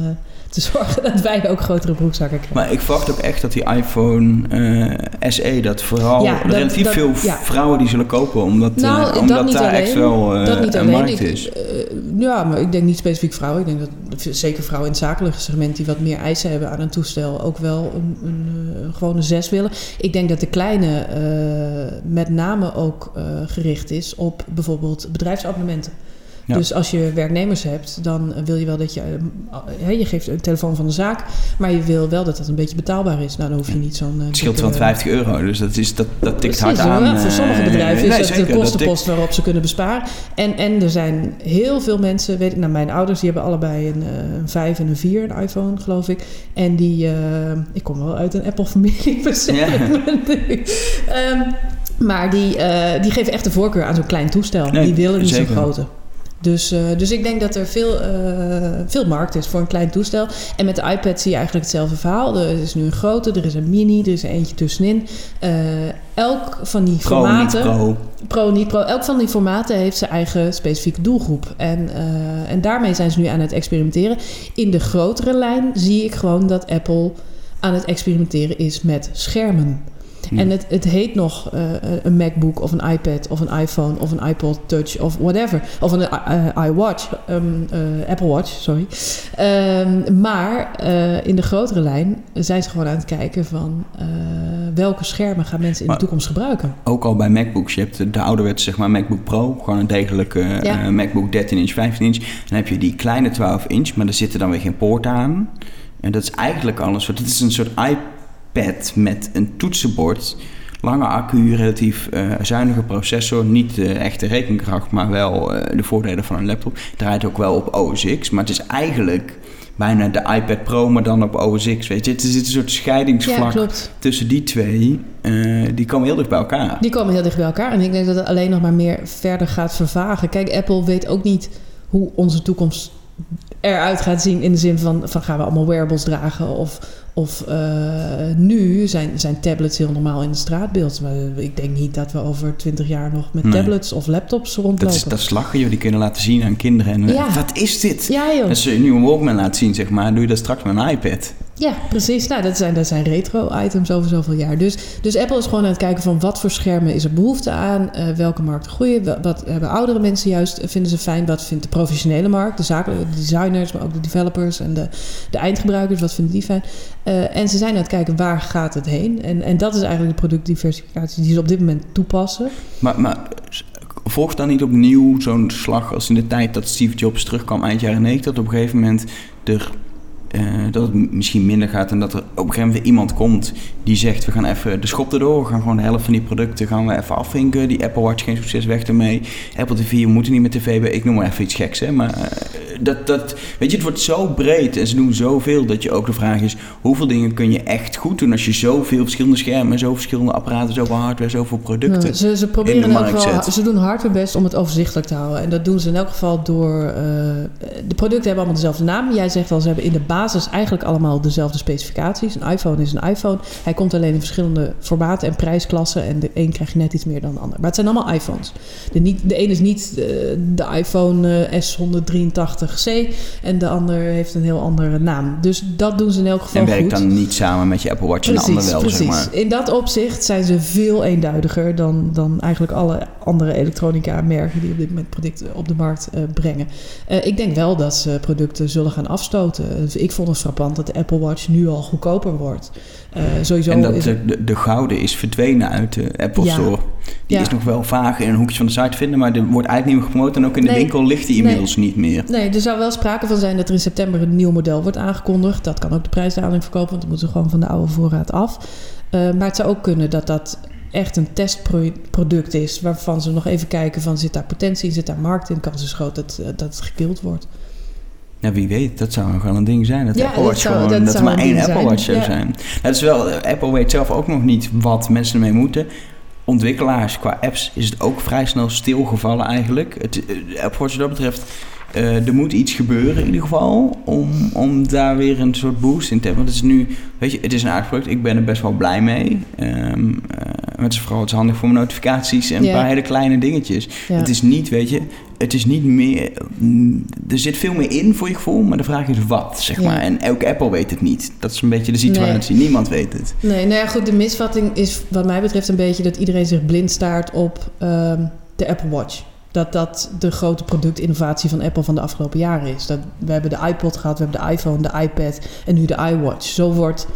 te zorgen dat wij ook grotere broekzakken krijgen. Maar ik verwacht ook echt dat die iPhone eh, SE, dat vooral Ja, dat- relatief dat- veel ja. vrouwen die zullen kopen. Omdat, Nou, eh, omdat niet daar alleen. echt wel eh, dat niet een markt is. eh, ja, maar ik denk niet specifiek vrouwen. Ik denk dat zeker vrouwen in het zakelijke segment die wat meer eisen hebben aan een toestel ook wel een, een, eh, een gewone 6 willen. Ik denk dat de kleine eh, met name ook eh, gericht is op bijvoorbeeld bedrijfsabonnementen. Ja. Dus als je werknemers hebt, dan wil je wel dat je... eh, je geeft een telefoon van de zaak, maar je wil wel dat dat een beetje betaalbaar is. Nou, dan hoef je niet zo'n... eh, Het scheelt wel 50 euro, dus dat, is, dat, dat tikt Precies, hard aan. Voor sommige eh, bedrijven is dat de kostenpost waarop ze kunnen besparen. En, en er zijn heel veel mensen, weet ik, nou mijn ouders die hebben allebei een, een 5 en een 4, een iPhone geloof ik. En die, ik kom wel uit een Apple-familie persoonlijk. Ehm, maar die, die geven echt de voorkeur aan zo'n klein toestel. Nee, die willen niet zo'n grote. Dus, eh, dus ik denk dat er veel, eh, veel markt is voor een klein toestel. En met de iPad zie je eigenlijk hetzelfde verhaal. Er is nu een grote, er is een mini, er is er eentje tussenin. Eh, elk van die Pro, formaten... pro. Pro, niet pro. Elk van die formaten heeft zijn eigen specifieke doelgroep. En, en daarmee zijn ze nu aan het experimenteren. In de grotere lijn zie ik gewoon dat Apple aan het experimenteren is met schermen. Hm. En het, het heet nog eh, een MacBook of een iPad of een iPhone of een iPod Touch of whatever. Of een eh, iWatch, ehm, eh, Apple Watch, sorry. Ehm, maar eh, in de grotere lijn zijn ze gewoon aan het kijken van eh, welke schermen gaan mensen in Maar- de toekomst gebruiken. Ook al bij MacBooks. Je hebt de- de ouderwetse zeg maar, MacBook Pro. Gewoon een degelijke Ja. eh, MacBook 13 inch, 15 inch. Dan heb je die kleine 12 inch, maar daar zitten dan weer geen poorten aan. En dat is eigenlijk alles. Het is een soort iPad met een toetsenbord. Lange accu, relatief eh, zuinige processor. Niet de echte rekenkracht, maar wel eh, de voordelen van een laptop. Draait ook wel op OS X. Maar het is eigenlijk bijna de iPad Pro, maar dan op OS X. Weet je? Het is een soort scheidingsvlak tussen die twee. eh, die komen heel dicht bij elkaar. Die komen heel dicht bij elkaar. En ik denk dat het alleen nog maar meer verder gaat vervagen. Kijk, Apple weet ook niet hoe onze toekomst eruit gaat zien. In de zin van, van gaan we allemaal wearables dragen? Of, of eh, nu zijn, zijn tablets heel normaal in het straatbeeld. Maar ik denk niet dat we over twintig jaar nog met Nee. tablets of laptops rondlopen. Dat is, dat is lachen, joh. Die kunnen laten zien aan kinderen. En, Ja. Wat is dit? Ja, joh. Als je een nieuwe Walkman laat zien, zeg maar, doe je dat straks met een iPad. Ja, precies. Nou, dat zijn, dat zijn retro-items over zoveel jaar. Dus, dus Apple is gewoon aan het kijken van wat voor schermen is er behoefte aan, eh, welke markten groeien, wat, wat hebben oudere mensen juist, eh, vinden ze fijn, wat vindt de professionele markt, de zakelijke de designers, maar ook de developers en de, de eindgebruikers, wat vinden die fijn. Eh, en ze zijn aan het kijken waar gaat het heen. En, en dat is eigenlijk de productdiversificatie die ze op dit moment toepassen. Maar, maar volgt dan niet opnieuw zo'n slag als in de tijd dat Steve Jobs terugkwam eind jaren 90, dat op een gegeven moment er eh, dat het misschien minder gaat en dat er op een gegeven moment iemand komt die zegt: We gaan even de schop erdoor, we gaan gewoon de helft van die producten gaan we even afvinken. Die Apple Watch geen succes, weg ermee. Apple TV, we moeten niet met tv bij. Ik noem maar even iets geks, hè. Maar uh, dat, dat, weet je, het wordt zo breed en ze doen zoveel dat je ook de vraag is: hoeveel dingen kun je echt goed doen als je zoveel verschillende schermen, zoveel verschillende apparaten, zoveel hardware, zoveel producten. Ja, ze, ze proberen in elk geval, ze doen hard hun best om het overzichtelijk te houden. En dat doen ze in elk geval door. Uh, de producten hebben allemaal dezelfde naam. Jij zegt al, ze hebben in de basis basis eigenlijk allemaal dezelfde specificaties. Een iPhone is een iPhone. Hij komt alleen in verschillende formaten en prijsklassen. En de een krijgt net iets meer dan de ander. Maar het zijn allemaal iPhones. De, niet, de een is niet de, eh, de iPhone eh, S183C. En de ander heeft een heel andere naam. Dus dat doen ze in elk geval En werkt goed. dan niet samen met je Apple Watch precies, en de ander wel, precies. zeg maar. In dat opzicht zijn ze veel eenduidiger dan, dan eigenlijk alle andere elektronica merken die op dit moment producten op de markt uh, brengen. Uh, ik denk wel dat ze producten zullen gaan afstoten. Ik vond het frappant dat de Apple Watch nu al goedkoper wordt. Uh, sowieso en dat is de, de, de, gouden is verdwenen uit de Apple Ja. Store. Die Ja. is nog wel vaag in een hoekje van de site te vinden, maar er wordt eigenlijk niet meer gepromoot. En ook in de Nee. winkel ligt die inmiddels niet meer. Nee, er zou wel sprake van zijn dat er in september een nieuw model wordt aangekondigd. Dat kan ook de prijsdaling verkopen, want dan moeten ze gewoon van de oude voorraad af. Uh, maar het zou ook kunnen dat dat echt een testproduct is... waarvan ze nog even kijken van zit daar potentie in, zit daar markt in... kans is groot dat, uh, dat het gekild wordt. Ja, wie weet, dat zou nog wel een ding zijn. Dat, Ja, Apple dat Watch zou- gewoon, dat dat, er maar één Apple. Watch zou zijn. Dat is wel, Apple weet zelf ook nog niet wat mensen ermee moeten. Ontwikkelaars qua apps is het ook vrij snel stilgevallen eigenlijk. Het, eh, Apple Watch wat dat betreft, eh, er moet iets gebeuren in ieder geval om, om daar weer een soort boost in te hebben. Want het is nu, weet je, het is een aardig. Ik ben er best wel blij mee. Eh, maar het is vooral het is handig voor mijn notificaties en een paar hele kleine dingetjes. Ja. Het is niet, weet je, het is niet meer. mm, Er zit veel meer in voor je gevoel, maar de vraag is wat, zeg Ja. maar. En elke Apple weet het niet. Dat is een beetje de situatie. Niemand weet het. Nee, nou ja, goed, de misvatting is wat mij betreft een beetje... dat iedereen zich blind staart op ehm, de Apple Watch. Dat dat de grote productinnovatie van Apple van de afgelopen jaren is. Dat, we hebben de iPod gehad, we hebben de iPhone, de iPad en nu de iWatch. Zo wordt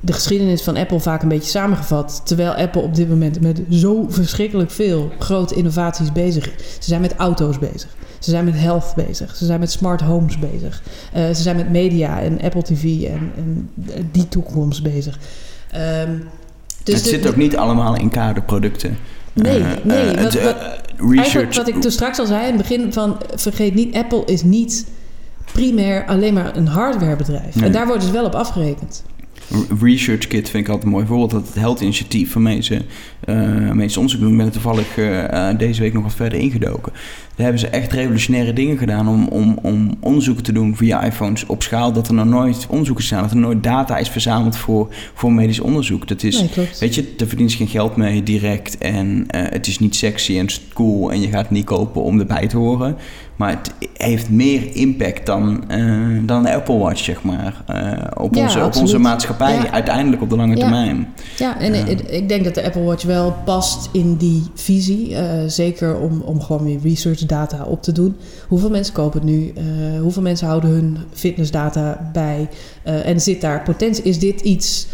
de geschiedenis van Apple vaak een beetje samengevat. Terwijl Apple op dit moment met zo verschrikkelijk veel grote innovaties bezig is. Ze zijn met auto's bezig. Ze zijn met health bezig. Ze zijn met smart homes bezig. Uh, ze zijn met media en Apple TV en, en die toekomst bezig. Um, dus het de, zit ook niet allemaal in kaderproducten. Nee, uh, nee. Uh, wat, wat, research. wat ik toen straks al zei in het begin van... vergeet niet, Apple is niet primair alleen maar een hardwarebedrijf. Nee. En daar wordt dus wel op afgerekend. Research Kit vind ik altijd een mooi voorbeeld. Dat het Health-initiatief van mensen, uh, mensen onderzoek doen. Ik ben er toevallig uh, deze week nog wat verder ingedoken. Daar hebben ze echt revolutionaire dingen gedaan om, om, om onderzoeken te doen via iPhones op schaal. Dat er nog nooit onderzoeken zijn, dat er nooit data is verzameld voor, voor medisch onderzoek. Dat is, nee, weet je, daar verdient je geen geld mee direct. En uh, het is niet sexy en cool en je gaat het niet kopen om erbij te horen. Maar het heeft meer impact dan, uh, dan de Apple Watch, zeg maar. Uh, op, ja, onze, op onze maatschappij, ja. uiteindelijk op de lange ja. termijn. Ja, en uh, ik denk dat de Apple Watch wel past in die visie. zeker om, om gewoon weer research data op te doen. Hoeveel mensen kopen het nu? hoeveel mensen houden hun fitnessdata bij? en zit daar potentie? Is dit iets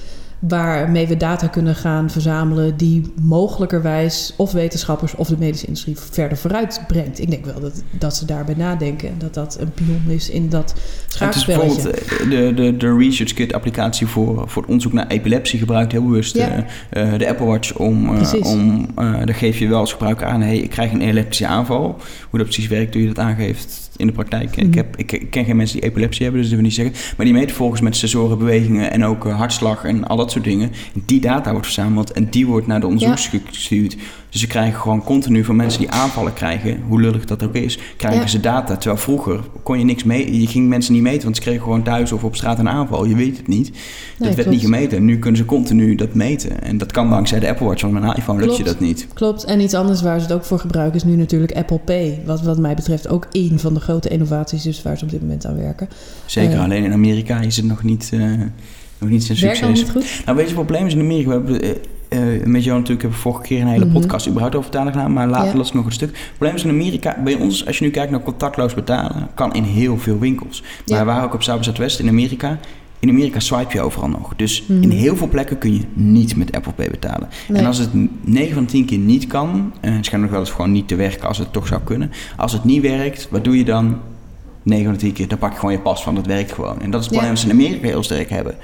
waarmee we data kunnen gaan verzamelen die mogelijkerwijs of wetenschappers of de medische industrie verder vooruit brengt. Ik denk wel dat, dat ze daarbij nadenken en dat dat een pion is in dat schaakspelletje. Het is bijvoorbeeld de, de, de ResearchKit applicatie voor, voor het onderzoek naar epilepsie gebruikt heel bewust ja. uh, uh, de Apple Watch om, uh, om daar geef je wel als gebruiker aan, hey, ik krijg een epileptische aanval. Hoe dat precies werkt, hoe je dat aangeeft in de praktijk. Mm. Ik, heb, ik, ik, ken geen mensen die epilepsie hebben, dus dat wil ik niet zeggen. Maar die meten volgens met sensoren bewegingen en ook uh, hartslag en al dat soort dingen. En die data wordt verzameld en die wordt naar de onderzoeks ja. gestuurd. Dus ze krijgen gewoon continu van mensen die aanvallen krijgen, hoe lullig dat ook is, krijgen ja. ze data. Terwijl vroeger kon je niks mee, je ging mensen niet meten, want ze kregen gewoon thuis of op straat een aanval. Je weet het niet. Dat nee, werd klopt. niet gemeten. En nu kunnen ze continu dat meten. En dat kan dankzij de Apple Watch, want met een iPhone lukt je dat niet. Klopt. En iets anders waar ze het ook voor gebruiken is nu natuurlijk Apple Pay. Wat, wat mij betreft ook één van de grote innovaties is waar ze op dit moment aan werken. Zeker, uh, alleen in Amerika is het nog niet, uh, nog niet zo'n succes. Niet goed? Nou, weet je, het probleem is in Amerika. We hebben, uh, met jou natuurlijk hebben we vorige keer een hele Mhm. podcast überhaupt over betalen gedaan, maar later ja. las ik nog een stuk. Het probleem is in Amerika, bij ons, als je nu kijkt naar contactloos betalen, kan in heel veel winkels. Maar Ja. waren ook op Zuid Zuidwest in Amerika. In Amerika swipe je overal nog. Dus Mhm. in heel veel plekken kun je niet met Apple Pay betalen. Nee. En als het 9 van de 10 keer niet kan, uh, het schijnt nog wel eens gewoon niet te werken als het toch zou kunnen. Als het niet werkt, wat doe je dan? 9 van de 10 keer, dan pak je gewoon je pas van, het werkt gewoon. En dat is het probleem Ja. wat ze in Amerika heel sterk hebben.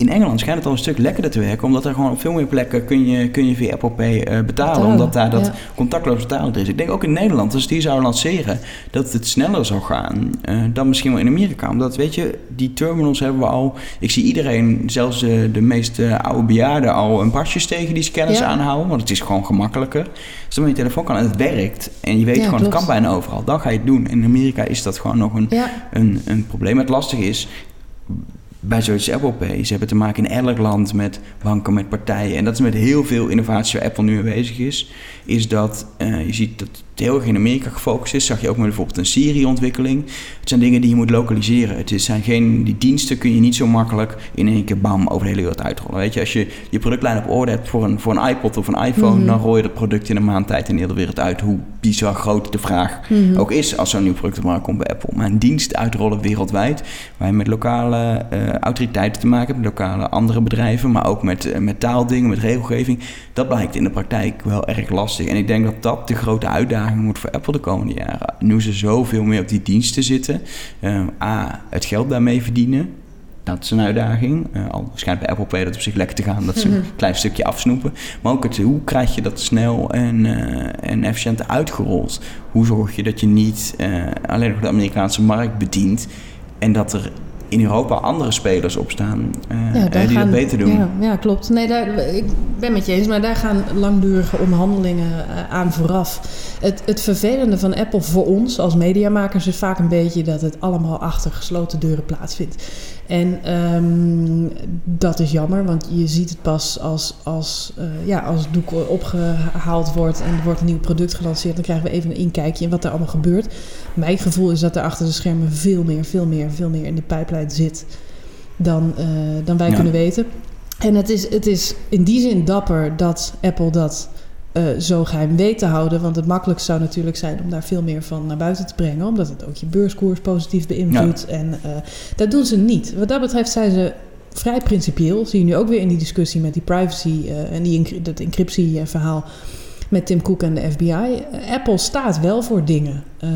In Engeland schijnt het al een stuk lekkerder te werken, omdat er gewoon op veel meer plekken kun je, kun je via Apple Pay eh, betalen, Betalen, omdat daar dat ja. contactloos betalen is. Ik denk ook in Nederland, als die zouden lanceren, dat het sneller zou gaan eh, dan misschien wel in Amerika. Omdat, weet je, die terminals hebben we al. Ik zie iedereen, zelfs de, de meest eh, oude bejaarden, al een pasje tegen die scanners Ja. aanhouden. Want het is gewoon gemakkelijker. Als het met je telefoon kan en het werkt en je weet Ja, gewoon, het kan bijna overal, dan ga je het doen. In Amerika is dat gewoon nog een, een, een probleem. Het lastige is, bij zoiets als Apple Pay, ze hebben te maken in elk land met banken, met partijen. En dat is met heel veel innovatie waar Apple nu mee bezig is. Is dat eh, je ziet dat het heel erg in Amerika gefocust is. Zag je ook met bijvoorbeeld een Siri-ontwikkeling. Het zijn dingen die je moet lokaliseren. Het is, zijn geen, die diensten kun je niet zo makkelijk in één keer bam over de hele wereld uitrollen. Weet je, als je je productlijn op orde hebt voor een, voor een iPod of een iPhone, Mhm. dan rol je dat product in een maand tijd in de hele wereld uit. Hoe bizar groot de vraag Mhm. ook is als zo'n nieuw product op markt komt bij Apple. Maar een dienst uitrollen wereldwijd, waar je met lokale eh, autoriteiten te maken met lokale andere bedrijven, maar ook met, eh, met taaldingen, met regelgeving, dat blijkt in de praktijk wel erg lastig. En ik denk dat dat de grote uitdaging wordt voor Apple de komende jaren. Nu ze zoveel meer op die diensten zitten, eh, A, het geld daarmee verdienen. Dat is een uitdaging. Eh, al schijnt bij Apple Pay dat op zich lekker te gaan, dat ze Mhm. een klein stukje afsnoepen. Maar ook het, hoe krijg je dat snel en, eh, en efficiënt uitgerold? Hoe zorg je dat je niet eh, alleen nog de Amerikaanse markt bedient en dat er in Europa andere spelers op staan eh, Ja, eh, die gaan, dat beter doen? Ja, ja, klopt. Nee, daar, ik ben met je eens, maar daar gaan langdurige onderhandelingen eh, aan vooraf. Het, het vervelende van Apple voor ons als mediamakers is vaak een beetje dat het allemaal achter gesloten deuren plaatsvindt. En ehm, dat is jammer, want je ziet het pas als, als, ja, als het doek opgehaald wordt en er wordt een nieuw product gelanceerd. Dan krijgen we even een inkijkje in wat er allemaal gebeurt. Mijn gevoel is dat er achter de schermen veel meer, veel meer, veel meer in de pijplijn zit dan, eh, dan wij Ja. kunnen weten. En het is, het is in die zin dapper dat Apple dat eh, zo geheim weet te houden. Want het makkelijkst zou natuurlijk zijn om daar veel meer van naar buiten te brengen. Omdat het ook je beurskoers positief beïnvloedt. En eh, dat doen ze niet. Wat dat betreft zijn ze vrij principieel. Zie je nu ook weer in die discussie met die privacy en die dat encryptieverhaal met Tim Cook en de FBI. Apple staat wel voor dingen. Eh,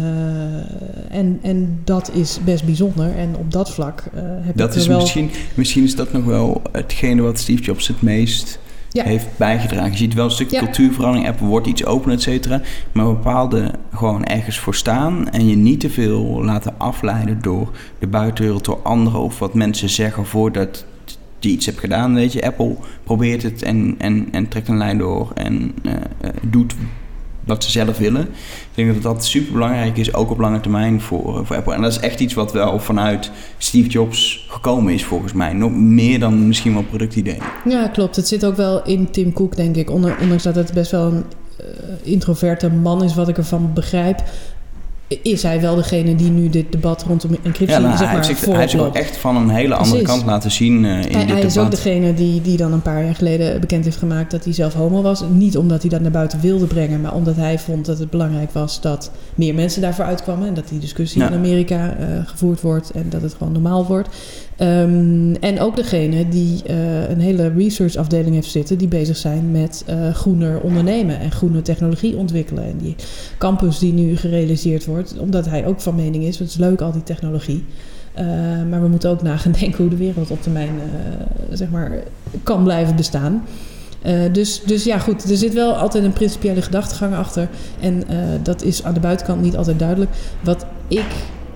en, en dat is best bijzonder. En op dat vlak eh, heb Dat ik is wel... misschien, misschien is dat nog wel hetgene wat Steve Jobs het meest Ja. heeft bijgedragen. Je ziet wel een stukje Ja. cultuurverandering. Apple wordt iets opener, et cetera. Maar bepaalde gewoon ergens voor staan. En je niet te veel laten afleiden door de buitenwereld, door anderen of wat mensen zeggen voordat je iets hebt gedaan. Weet je, Apple probeert het en, en, en trekt een lijn door en eh, eh, doet wat ze zelf willen. Ik denk dat dat super belangrijk is, ook op lange termijn voor, voor Apple. En dat is echt iets wat wel vanuit Steve Jobs gekomen is, volgens mij. Nog meer dan misschien wel productidee. Ja, klopt. Het zit ook wel in Tim Cook, denk ik. Ondanks dat het best wel een eh, introverte man is, wat ik ervan begrijp. Is hij wel degene die nu dit debat rondom encryptie Ja, nou, zeg hij, maar, heeft zich, hij heeft zich ook echt van een hele andere Precies. kant laten zien eh, in Hij, dit hij is ook debat. degene die, die dan een paar jaar geleden bekend heeft gemaakt dat hij zelf homo was. Niet omdat hij dat naar buiten wilde brengen, maar omdat hij vond dat het belangrijk was dat meer mensen daarvoor uitkwamen. En dat die discussie Ja. in Amerika eh, gevoerd wordt en dat het gewoon normaal wordt. Ehm, en ook degene die eh, een hele research-afdeling heeft zitten, die bezig zijn met groener ondernemen en groene technologie ontwikkelen. En die campus die nu gerealiseerd wordt, omdat hij ook van mening is, het is leuk al die technologie. Eh, maar we moeten ook na gaan denken hoe de wereld op termijn eh, zeg maar, kan blijven bestaan. Eh, dus, dus ja, goed, er zit wel altijd een principiële gedachtegang achter. En dat is aan de buitenkant niet altijd duidelijk. Wat ik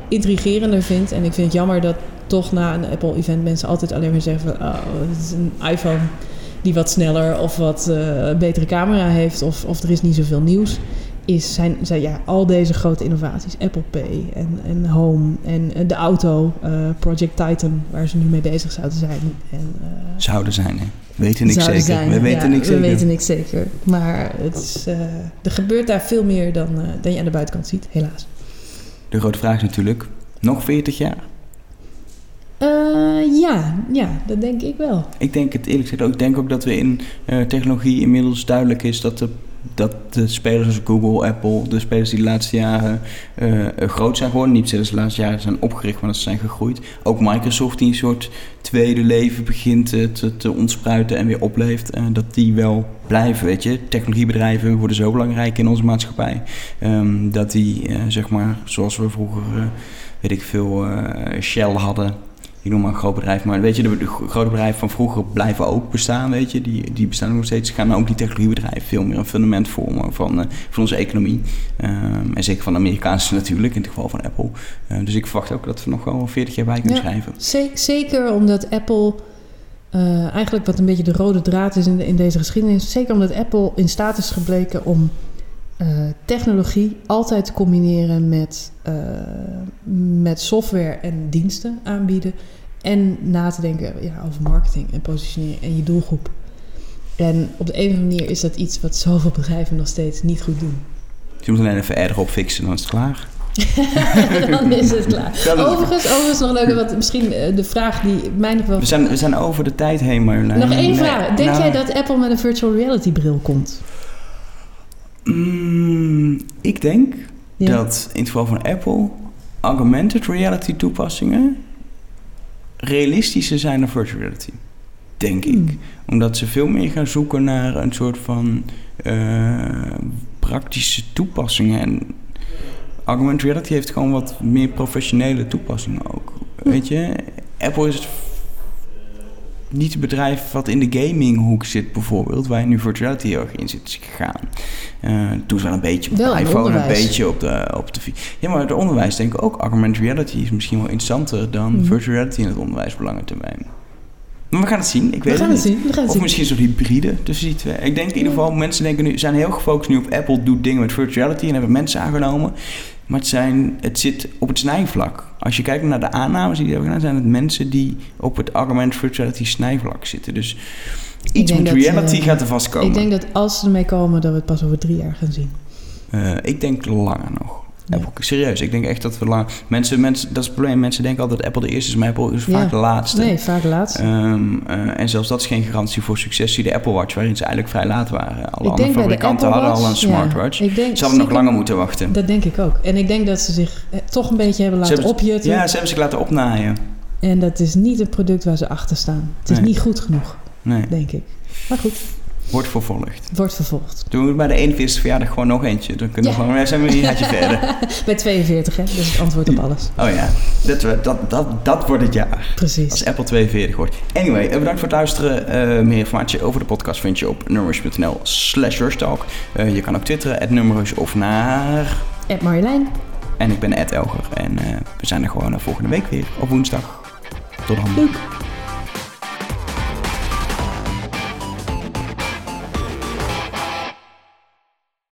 intrigerender vind, en ik vind het jammer dat toch na een Apple-event mensen altijd alleen maar zeggen van... Oh, het is een iPhone die wat sneller of wat eh, betere camera heeft of, of er is niet zoveel nieuws. Is zijn, zijn ja, al deze grote innovaties, Apple Pay en, en Home en eh, de auto, eh, Project Titan, waar ze nu mee bezig zouden zijn. En, eh, Zouden zijn, hè? Weten niks zeker. zijn. We weten Ja, niks we zeker. weten niks zeker. Maar het is, er gebeurt daar veel meer dan, dan je aan de buitenkant ziet, helaas. De grote vraag is natuurlijk, nog 40 jaar? Ja, ja, dat denk ik wel. Ik denk het eerlijk gezegd ook. Ik denk ook dat we in technologie inmiddels duidelijk is dat er dat de spelers als Google, Apple, de spelers die de laatste jaren eh, groot zijn geworden, niet ze de laatste jaren zijn opgericht, maar dat ze zijn gegroeid. Ook Microsoft die een soort tweede leven begint eh, te, te ontspruiten en weer opleeft, eh, dat die wel blijven, weet je. Technologiebedrijven worden zo belangrijk in onze maatschappij, ehm, dat die, zeg maar, zoals we vroeger, weet ik veel, Shell hadden, ik noem maar een groot bedrijf, maar weet je, de, de grote bedrijven van vroeger blijven ook bestaan, weet je. Die, die bestaan nog steeds. Gaan ook die technologiebedrijven veel meer een fundament vormen van, eh, van onze economie. Ehm, en zeker van de Amerikaanse natuurlijk, in het geval van Apple. Eh, dus ik verwacht ook dat we nog wel 40 jaar bij kunnen Ja. schrijven. Ze- Zeker omdat Apple, eh, eigenlijk wat een beetje de rode draad is in, de- in deze geschiedenis, zeker omdat Apple in staat is gebleken om eh, technologie altijd te combineren met, met software en diensten aanbieden. En na te denken ja, over marketing en positionering en je doelgroep. En op de een of andere manier is dat iets wat zoveel bedrijven nog steeds niet goed doen. Dus je moet alleen even erg op fixen, dan is het klaar. Dan is het klaar. Is- Overigens, overigens nog leuk, wat misschien eh, de vraag die mij nog wel We zijn, we zijn over de tijd heen, Marjolein. Nog één Nee, vraag. Denk nou, jij dat Apple met een virtual reality bril komt? mm, ik denk Ja. dat in het geval van Apple augmented reality toepassingen realistischer zijn dan virtual reality. Denk ik. Hmm. Omdat ze veel meer gaan zoeken naar een soort van eh, praktische toepassingen. En augmented reality heeft gewoon wat meer professionele toepassingen ook. Weet je, Apple is het niet het bedrijf wat in de gaminghoek zit bijvoorbeeld, waar nu virtual reality heel erg in zit gegaan. Eh toen ze wel een beetje op Wel de iPhone, een beetje op de, op de... Ja, maar het onderwijs denk ik ook, augmented reality is misschien wel interessanter dan Mhm. virtual reality in het onderwijs op lange termijn. Maar we gaan het zien, ik We weet gaan het zien. We gaan het Of zien. misschien een soort hybride tussen die twee. Ik denk in ieder geval, mensen denken nu, zijn heel gefocust nu op Apple doet dingen met virtual reality en hebben mensen aangenomen. Maar het, zijn, het zit op het snijvlak. Als je kijkt naar de aannames die die hebben gedaan, zijn het mensen die op het augmented virtual reality snijvlak zitten. Dus iets met dat, reality eh, gaat er vast komen. Ik denk dat als ze ermee komen, dat we het pas over drie jaar gaan zien. Eh, ik denk langer nog. Apple, serieus, ik denk echt dat we lang... Mensen, mensen, dat is het probleem. Mensen denken altijd dat Apple de eerste is, maar Apple is vaak Ja. de laatste. Nee, vaak laatst. Ehm, eh, en zelfs dat is geen garantie voor succes. Zie de Apple Watch, waarin ze eigenlijk vrij laat waren. Alle ik andere de fabrikanten hadden al een Watch, smartwatch. Ja, ik denk Ze hadden nog langer moeten wachten. Dat denk ik ook. En ik denk dat ze zich eh, toch een beetje hebben laten hebben- opjutten. Ja, ze hebben zich laten opnaaien. En dat is niet het product waar ze achter staan. Het is Nee. niet goed genoeg, Nee, denk ik. Maar goed, wordt vervolgd. wordt vervolgd. Doen we bij de 41ste verjaardag gewoon nog eentje. Dan kunnen we Ja. gewoon, zijn we een jaartje verder. Bij 42, hè? Is het antwoord op alles. Oh ja, dat, dat, dat, dat wordt het jaar. Precies. Als Apple 42 wordt. Anyway, eh, bedankt voor het luisteren. Eh, meer informatie over de podcast vind je op numrush.nl slash rushtalk. Eh, je kan ook twitteren, at numrush of naar... Ed Marjolein. En ik ben Ed Elger. En we zijn er gewoon volgende week weer op woensdag. Tot dan. Doei.